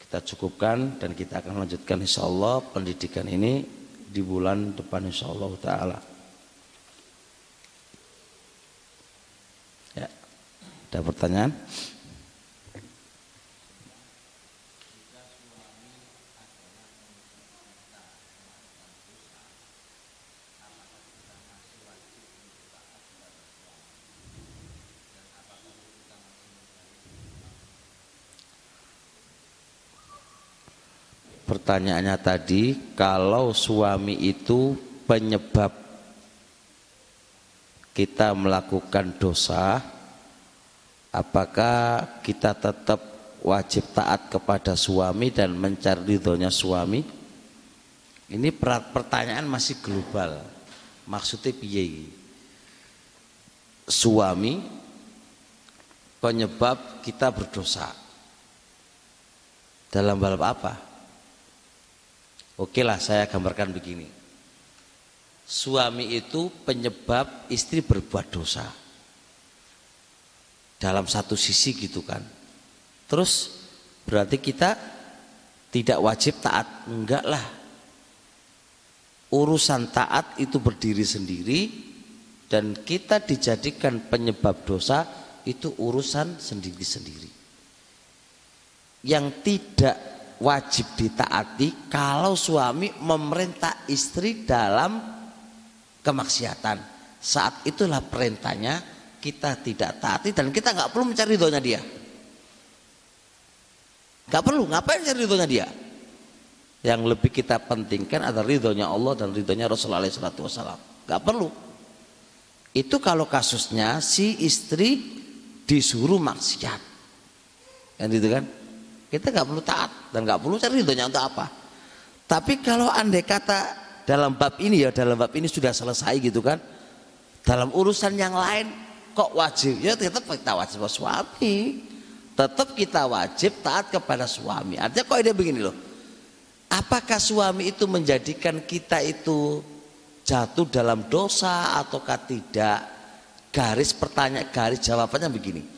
Kita cukupkan dan kita akan lanjutkan insyaallah pendidikan ini di bulan depan insya Allah taala. Ya. Ada pertanyaan? Pertanyaannya tadi kalau suami itu penyebab kita melakukan dosa apakah kita tetap wajib taat kepada suami dan mencari ridhonya suami? Ini pertanyaan masih global. Maksudnya piye suami penyebab kita berdosa. Dalam bab apa Oke lah saya gambarkan begini. Suami itu penyebab istri berbuat dosa. Dalam satu sisi gitu kan. Terus berarti kita tidak wajib taat. Enggak lah. Urusan taat itu berdiri sendiri dan kita dijadikan penyebab dosa itu urusan sendiri-sendiri. Yang tidak wajib ditaati kalau suami memerintah istri dalam kemaksiatan. Saat itulah perintahnya kita tidak taati dan kita nggak perlu mencari ridhonya dia. Nggak perlu, ngapain mencari ridhonya dia? Yang lebih kita pentingkan adalah ridhonya Allah dan ridhonya Rasulullah SAW. Nggak perlu. Itu kalau kasusnya si istri disuruh maksiat. Kan gitu kan? Kita nggak perlu taat dan nggak perlu cari ridhonya untuk apa. Tapi kalau andai kata dalam bab ini ya dalam bab ini sudah selesai gitu kan dalam urusan yang lain kok wajib? Ya tetap kita wajib suami. Tetap kita wajib taat kepada suami. Artinya kok dia begini loh? Apakah suami itu menjadikan kita itu jatuh dalam dosa ataukah tidak? Garis pertanyaan garis jawabannya begini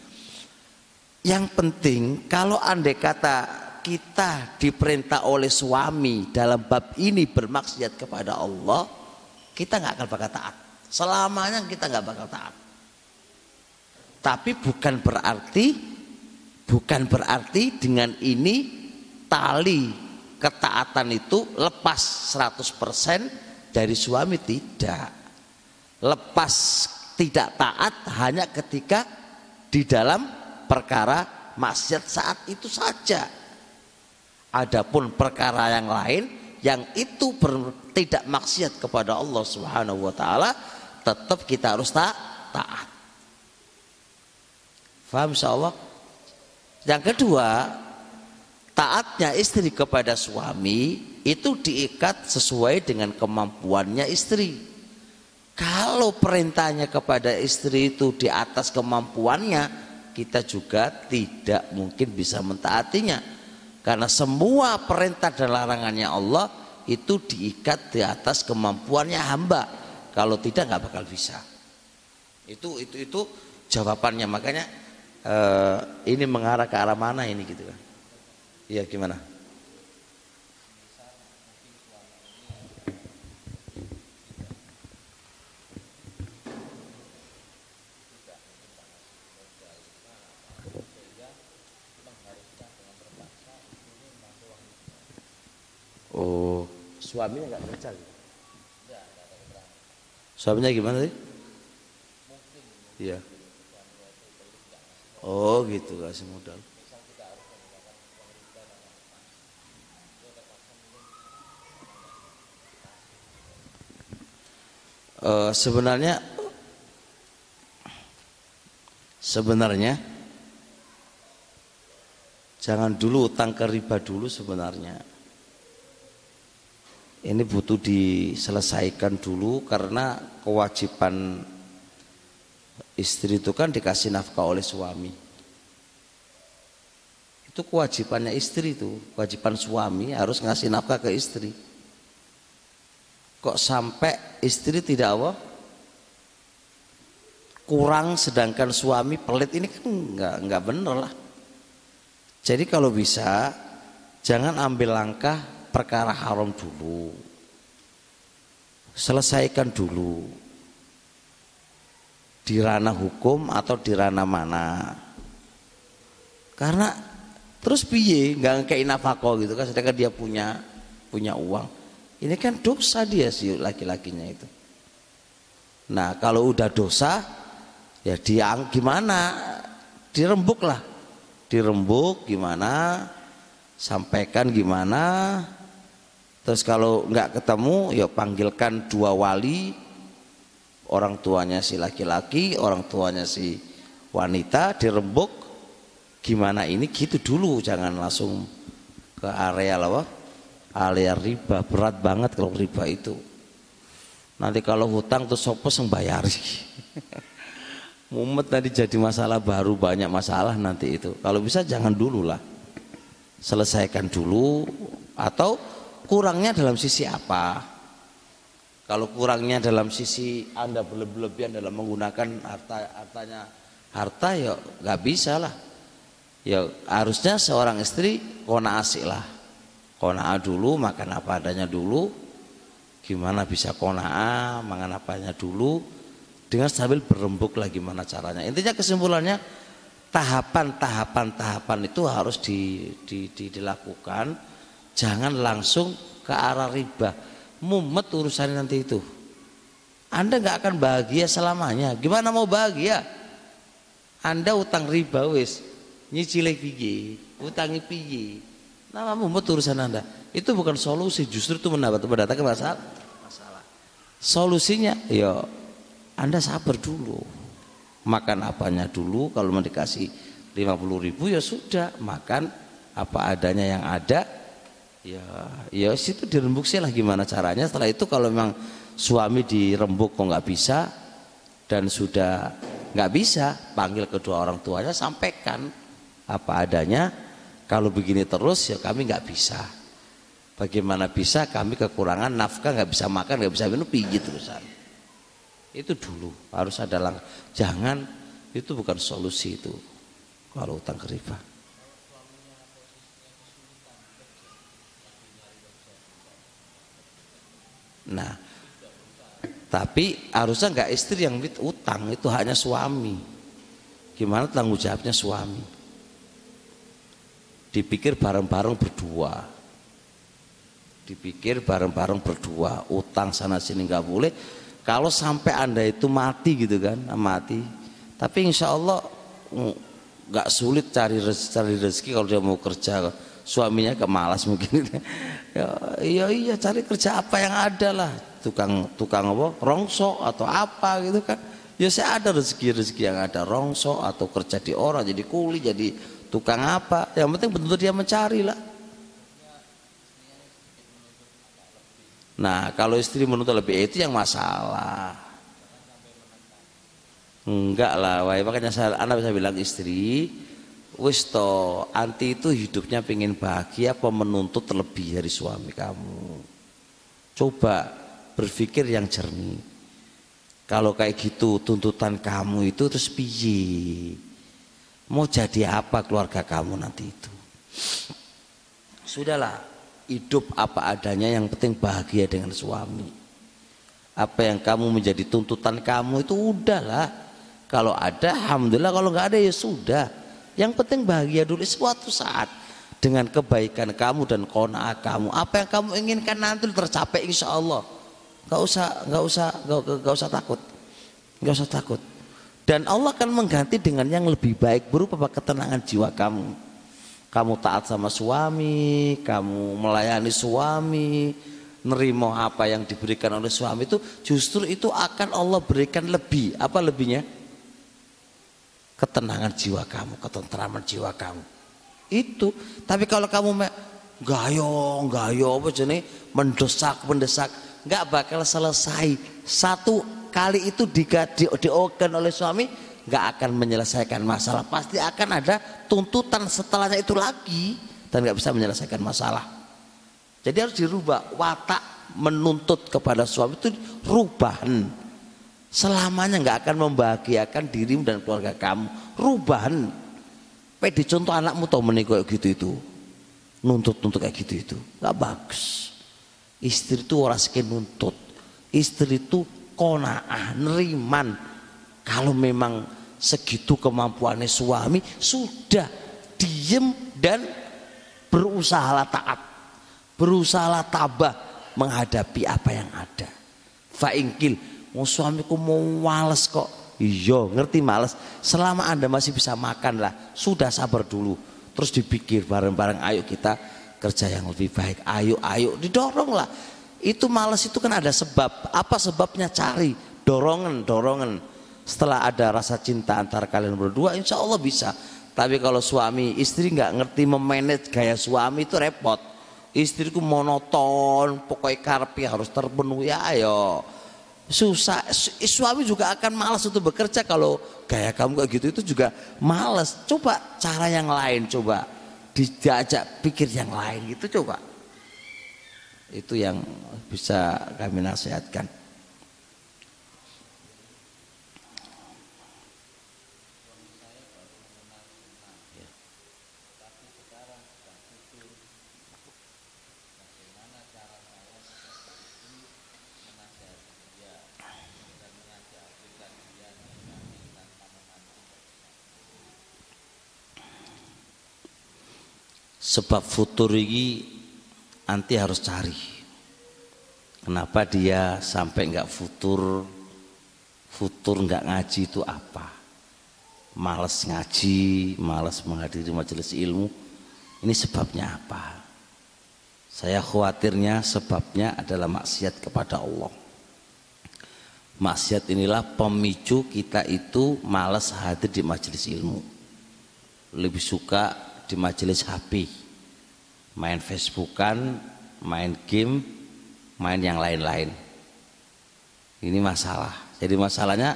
yang penting kalau andai kata kita diperintah oleh suami dalam bab ini bermaksiat kepada Allah kita nggak akan bakal taat selamanya kita nggak bakal taat tapi bukan berarti Bukan berarti dengan ini tali ketaatan itu lepas 100% dari suami tidak. Lepas tidak taat hanya ketika di dalam perkara maksiat saat itu saja. Adapun perkara yang lain yang itu ber, tidak maksiat kepada Allah Subhanahu wa taala tetap kita harus ta taat. Faham insyaallah? Yang kedua, taatnya istri kepada suami itu diikat sesuai dengan kemampuannya istri. Kalau perintahnya kepada istri itu di atas kemampuannya, kita juga tidak mungkin bisa mentaatinya. Karena semua perintah dan larangannya Allah itu diikat di atas kemampuannya hamba. Kalau tidak nggak bakal bisa. Itu itu itu jawabannya. Makanya uh, ini mengarah ke arah mana ini gitu kan iya gimana suaminya nggak kerja gitu? Suaminya gimana sih? Iya. Oh gitu kasih modal. Uh, sebenarnya sebenarnya jangan dulu utang ke riba dulu sebenarnya ini butuh diselesaikan dulu karena kewajiban Istri itu kan dikasih nafkah oleh suami. Itu kewajibannya istri itu, kewajiban suami harus ngasih nafkah ke istri. Kok sampai istri tidak apa? Kurang sedangkan suami pelit ini kan enggak enggak bener lah. Jadi kalau bisa jangan ambil langkah perkara haram dulu. Selesaikan dulu. Di ranah hukum atau di ranah mana. Karena terus piye nggak kayak nafkah gitu kan sedangkan dia punya punya uang. Ini kan dosa dia si laki-lakinya itu. Nah kalau udah dosa ya dia gimana? Dirembuk lah dirembuk gimana? Sampaikan gimana terus kalau nggak ketemu ya panggilkan dua wali. Orang tuanya si laki-laki, orang tuanya si wanita dirembuk. Gimana ini? Gitu dulu jangan langsung ke area apa? Area riba berat banget kalau riba itu. Nanti kalau hutang tuh sopo yang bayari mumet nanti jadi masalah baru banyak masalah nanti itu. Kalau bisa jangan dulu lah. Selesaikan dulu atau kurangnya dalam sisi apa kalau kurangnya dalam sisi Anda berlebihan dalam menggunakan harta hartanya harta ya nggak bisa lah. Ya harusnya seorang istri kona asik lah. Kona dulu makan apa adanya dulu. Gimana bisa kona makan apanya dulu dengan sambil berembuk lah gimana caranya. Intinya kesimpulannya tahapan-tahapan tahapan itu harus di, di, di, dilakukan. Jangan langsung ke arah riba. Mumet urusan nanti itu. Anda nggak akan bahagia selamanya. Gimana mau bahagia? Anda utang riba wis. Nyicile piye? Utangi piye? Nama mumet urusan anda. Itu bukan solusi. Justru itu mendapat mendatangkan masalah. Masalah. Solusinya ya anda sabar dulu. Makan apanya dulu? Kalau mau dikasih 50 ribu ya sudah. Makan apa adanya yang ada Ya, ya situ dirembuk sih lah gimana caranya. Setelah itu kalau memang suami dirembuk kok nggak bisa dan sudah nggak bisa, panggil kedua orang tuanya sampaikan apa adanya. Kalau begini terus ya kami nggak bisa. Bagaimana bisa kami kekurangan nafkah nggak bisa makan nggak bisa minum pijit terusan. Itu dulu harus ada langkah. Jangan itu bukan solusi itu kalau utang ke Nah, tapi harusnya nggak istri yang utang itu hanya suami. Gimana tanggung jawabnya suami? Dipikir bareng-bareng berdua. Dipikir bareng-bareng berdua. Utang sana sini nggak boleh. Kalau sampai anda itu mati gitu kan, mati. Tapi insya Allah mm, nggak sulit cari rezeki, cari rezeki kalau dia mau kerja suaminya kemalas mungkin. Ya iya iya cari kerja apa yang ada lah. Tukang tukang apa rongso atau apa gitu kan. Ya saya ada rezeki rezeki yang ada. Rongso atau kerja di orang jadi kuli jadi tukang apa. Yang penting betul dia mencari lah. Nah kalau istri menuntut lebih itu yang masalah. Enggak lah wah makanya saya anak bisa bilang istri wis to anti itu hidupnya pengen bahagia apa menuntut lebih dari suami kamu? Coba berpikir yang jernih. Kalau kayak gitu tuntutan kamu itu terus piye? Mau jadi apa keluarga kamu nanti itu? Sudahlah hidup apa adanya yang penting bahagia dengan suami. Apa yang kamu menjadi tuntutan kamu itu udahlah. Kalau ada alhamdulillah. Kalau nggak ada ya sudah yang penting bahagia dulu suatu saat dengan kebaikan kamu dan kona kamu. Apa yang kamu inginkan nanti tercapai insya Allah. Gak usah, gak usah, gak, gak usah takut. Gak usah takut. Dan Allah akan mengganti dengan yang lebih baik berupa ketenangan jiwa kamu. Kamu taat sama suami, kamu melayani suami, nerimo apa yang diberikan oleh suami itu justru itu akan Allah berikan lebih. Apa lebihnya? Ketenangan jiwa kamu, ketentraman jiwa kamu. Itu. Tapi kalau kamu gayo, gayo apa jenis mendesak, mendesak, nggak bakal selesai. Satu kali itu di, di, dioken oleh suami, nggak akan menyelesaikan masalah. Pasti akan ada tuntutan setelahnya itu lagi dan nggak bisa menyelesaikan masalah. Jadi harus dirubah watak menuntut kepada suami itu rubahan selamanya nggak akan membahagiakan dirimu dan keluarga kamu. Rubahan. Pede contoh anakmu tau menikah gitu itu. Nuntut nuntut kayak gitu itu. Nggak bagus. Istri itu orang sekian nuntut. Istri itu konaah neriman. Kalau memang segitu kemampuannya suami sudah diem dan berusaha taat. Berusaha tabah menghadapi apa yang ada. Fa'ingkil Mau suamiku mau males kok. Iya, ngerti males. Selama Anda masih bisa makan lah, sudah sabar dulu. Terus dipikir bareng-bareng, ayo kita kerja yang lebih baik. Ayo, ayo, didorong lah. Itu males itu kan ada sebab. Apa sebabnya? Cari dorongan, dorongan. Setelah ada rasa cinta antara kalian berdua, insya Allah bisa. Tapi kalau suami istri nggak ngerti memanage gaya suami itu repot. Istriku monoton, pokoknya karpi harus terpenuhi. Ya ayo, susah. Suami juga akan malas untuk bekerja kalau gaya kamu kayak gitu. Itu juga malas. Coba cara yang lain coba diajak pikir yang lain gitu coba. Itu yang bisa kami nasihatkan sebab futur ini nanti harus cari. Kenapa dia sampai nggak futur? Futur nggak ngaji itu apa? Males ngaji males menghadiri majelis ilmu. Ini sebabnya apa? Saya khawatirnya sebabnya adalah maksiat kepada Allah. Maksiat inilah pemicu kita itu males hadir di majelis ilmu. Lebih suka di majelis HP main Facebookan main game main yang lain-lain. Ini masalah. Jadi masalahnya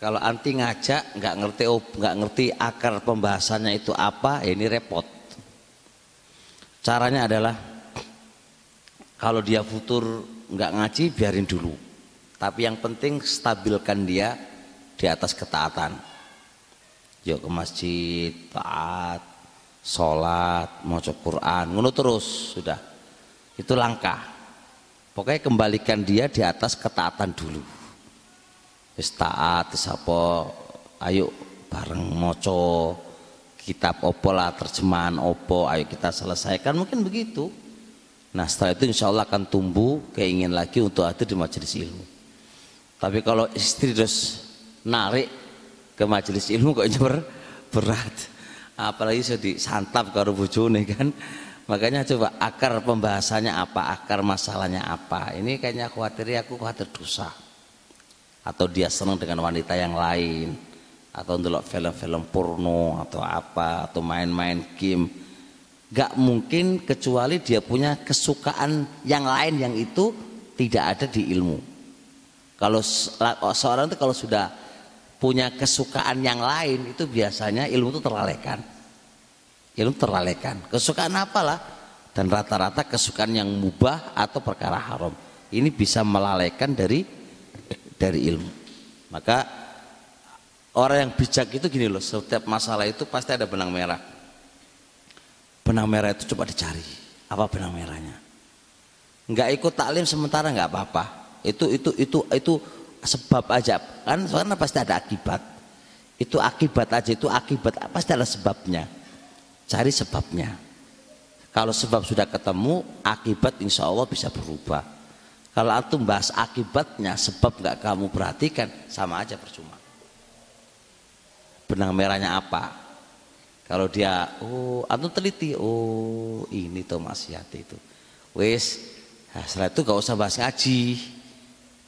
kalau anti ngajak nggak ngerti nggak ngerti akar pembahasannya itu apa ya ini repot. Caranya adalah kalau dia futur nggak ngaji biarin dulu. Tapi yang penting stabilkan dia di atas ketaatan. Yuk ke masjid taat sholat mau Quran ngono terus sudah. Itu langkah. Pokoknya kembalikan dia di atas ketaatan dulu. Wis taat apa ayo bareng moco kitab opo lah terjemahan opo ayo kita selesaikan. Mungkin begitu. Nah setelah itu insya Allah akan tumbuh keingin lagi untuk hadir di majelis ilmu. Tapi kalau istri terus narik ke majelis ilmu kok ber, berat apalagi sudah disantap karo bojone kan. Makanya coba akar pembahasannya apa akar masalahnya apa. Ini kayaknya khawatir aku khawatir dosa. Atau dia senang dengan wanita yang lain. Atau untuk film-film porno atau apa atau main-main game. Gak mungkin kecuali dia punya kesukaan yang lain yang itu tidak ada di ilmu. Kalau seorang itu kalau sudah punya kesukaan yang lain itu biasanya ilmu itu terlalaikan. Ilmu terlalaikan. Kesukaan apalah? Dan rata-rata kesukaan yang mubah atau perkara haram. Ini bisa melalaikan dari dari ilmu. Maka orang yang bijak itu gini loh setiap masalah itu pasti ada benang merah. Benang merah itu coba dicari. Apa benang merahnya? Nggak ikut taklim sementara nggak apa-apa. Itu itu itu itu sebab aja. Kan karena pasti ada akibat. Itu akibat aja itu akibat. Pasti ada sebabnya. Cari sebabnya. Kalau sebab sudah ketemu akibat insya Allah bisa berubah. Kalau antum bahas akibatnya sebab nggak kamu perhatikan sama aja percuma. Benang merahnya apa? Kalau dia oh antum teliti oh ini tuh maksiat itu. Wes nah, setelah itu gak usah bahas ngaji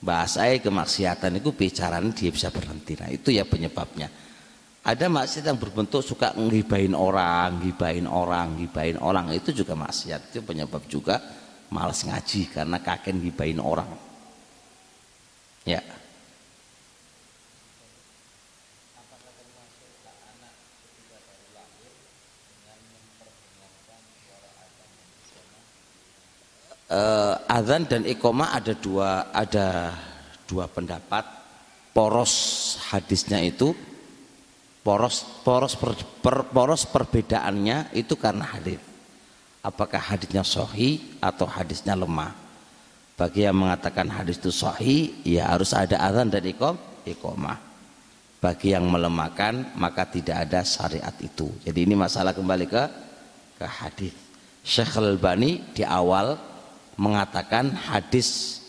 bahasa kemaksiatan itu bicaranya dia bisa berhenti. Nah itu ya penyebabnya. Ada maksiat yang berbentuk suka ngibain orang ngibain orang ngibain orang. Itu juga maksiat. Itu penyebab juga malas ngaji karena kakek ngibain orang. Ya uh, azan dan ikoma ada dua ada dua pendapat. Poros hadisnya itu poros poros per, per, poros perbedaannya itu karena hadis. Apakah hadisnya sohi atau hadisnya lemah? Bagi yang mengatakan hadis itu sohi ya harus ada azan dan ikom ikomah bagi yang melemahkan maka tidak ada syariat itu. Jadi ini masalah kembali ke ke hadis. Syekh Al-Bani di awal mengatakan hadis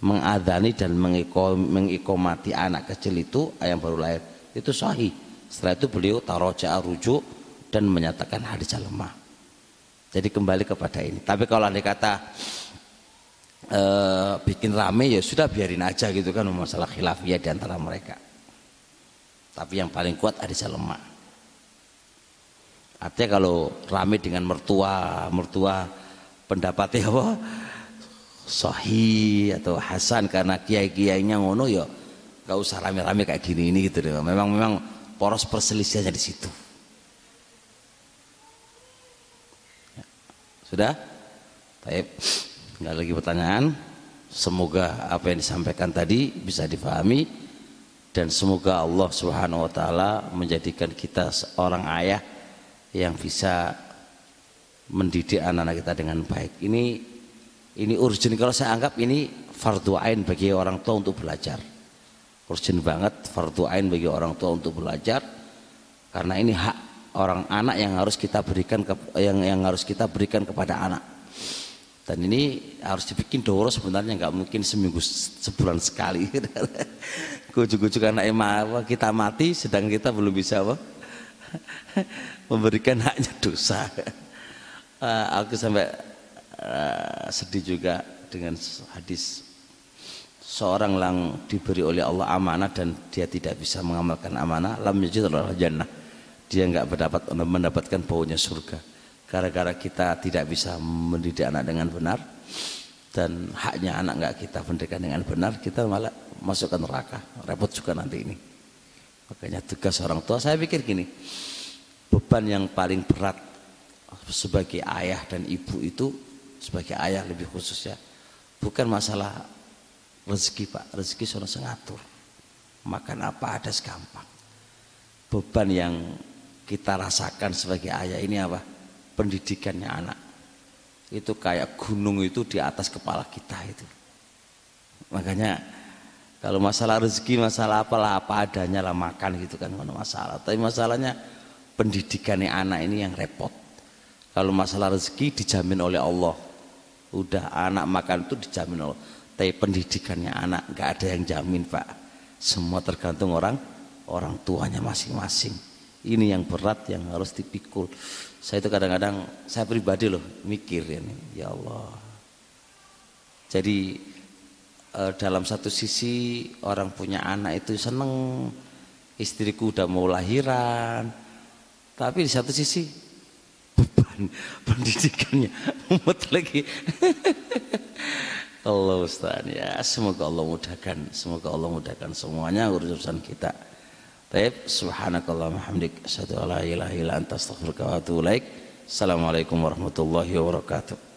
mengadani dan mengikomati anak kecil itu yang baru lahir itu sahih. Setelah itu beliau taroja rujuk dan menyatakan hadis lemah. Jadi kembali kepada ini. Tapi kalau anda kata e, bikin rame ya sudah biarin aja gitu kan masalah khilafiyah di antara mereka. Tapi yang paling kuat hadis lemah. Artinya kalau rame dengan mertua mertua pendapatnya apa sahih atau hasan karena kiai-kiainya ngono ya gak usah rame-rame kayak gini ini gitu deh. Memang memang poros perselisihannya di situ. Ya. Sudah? Baik. Enggak lagi pertanyaan. Semoga apa yang disampaikan tadi bisa difahami dan semoga Allah Subhanahu wa taala menjadikan kita seorang ayah yang bisa mendidik anak-anak kita dengan baik. Ini ini urgent. Kalau saya anggap ini fardu ain bagi orang tua untuk belajar. Urgent banget fardu ain bagi orang tua untuk belajar. Karena ini hak orang anak yang harus kita berikan ke, yang yang harus kita berikan kepada anak. Dan ini harus dibikin doro sebenarnya. Nggak mungkin seminggu sebulan sekali. Kucuk-kucuk anak kita mati sedang kita belum bisa apa memberikan haknya dosa. Uh, aku sampai uh, sedih juga dengan hadis seorang yang diberi oleh Allah amanah dan dia tidak bisa mengamalkan amanah lam yajid jannah. Dia nggak mendapat mendapatkan baunya surga. Gara-gara kita tidak bisa mendidik anak dengan benar dan haknya anak nggak kita pendidikan dengan benar kita malah masukkan neraka. Repot juga nanti ini. Makanya tugas orang tua saya pikir gini beban yang paling berat sebagai ayah dan ibu itu sebagai ayah lebih khusus ya. Bukan masalah rezeki pak. Rezeki sudah sengatur makan apa ada segampang. Beban yang kita rasakan sebagai ayah ini apa? Pendidikannya anak. Itu kayak gunung itu di atas kepala kita itu. Makanya kalau masalah rezeki masalah apalah apa adanya lah makan gitu kan masalah. Tapi masalahnya pendidikannya anak ini yang repot. Kalau masalah rezeki dijamin oleh Allah udah anak makan itu dijamin Allah. Tapi pendidikannya anak nggak ada yang jamin pak. Semua tergantung orang orang tuanya masing-masing. Ini yang berat yang harus dipikul. Saya itu kadang-kadang saya pribadi loh mikir ini ya Allah. Jadi eh, dalam satu sisi orang punya anak itu seneng istriku udah mau lahiran. Tapi di satu sisi beban pendidikannya. Umat lagi. Allah Ustaz. Ya semoga Allah mudahkan semoga Allah mudahkan semuanya urusan kita. Baik subhanakallah hamdik asyhadu an la ilaha illa anta astaghfiruka wa atubu ilaik. Assalamualaikum warahmatullahi wabarakatuh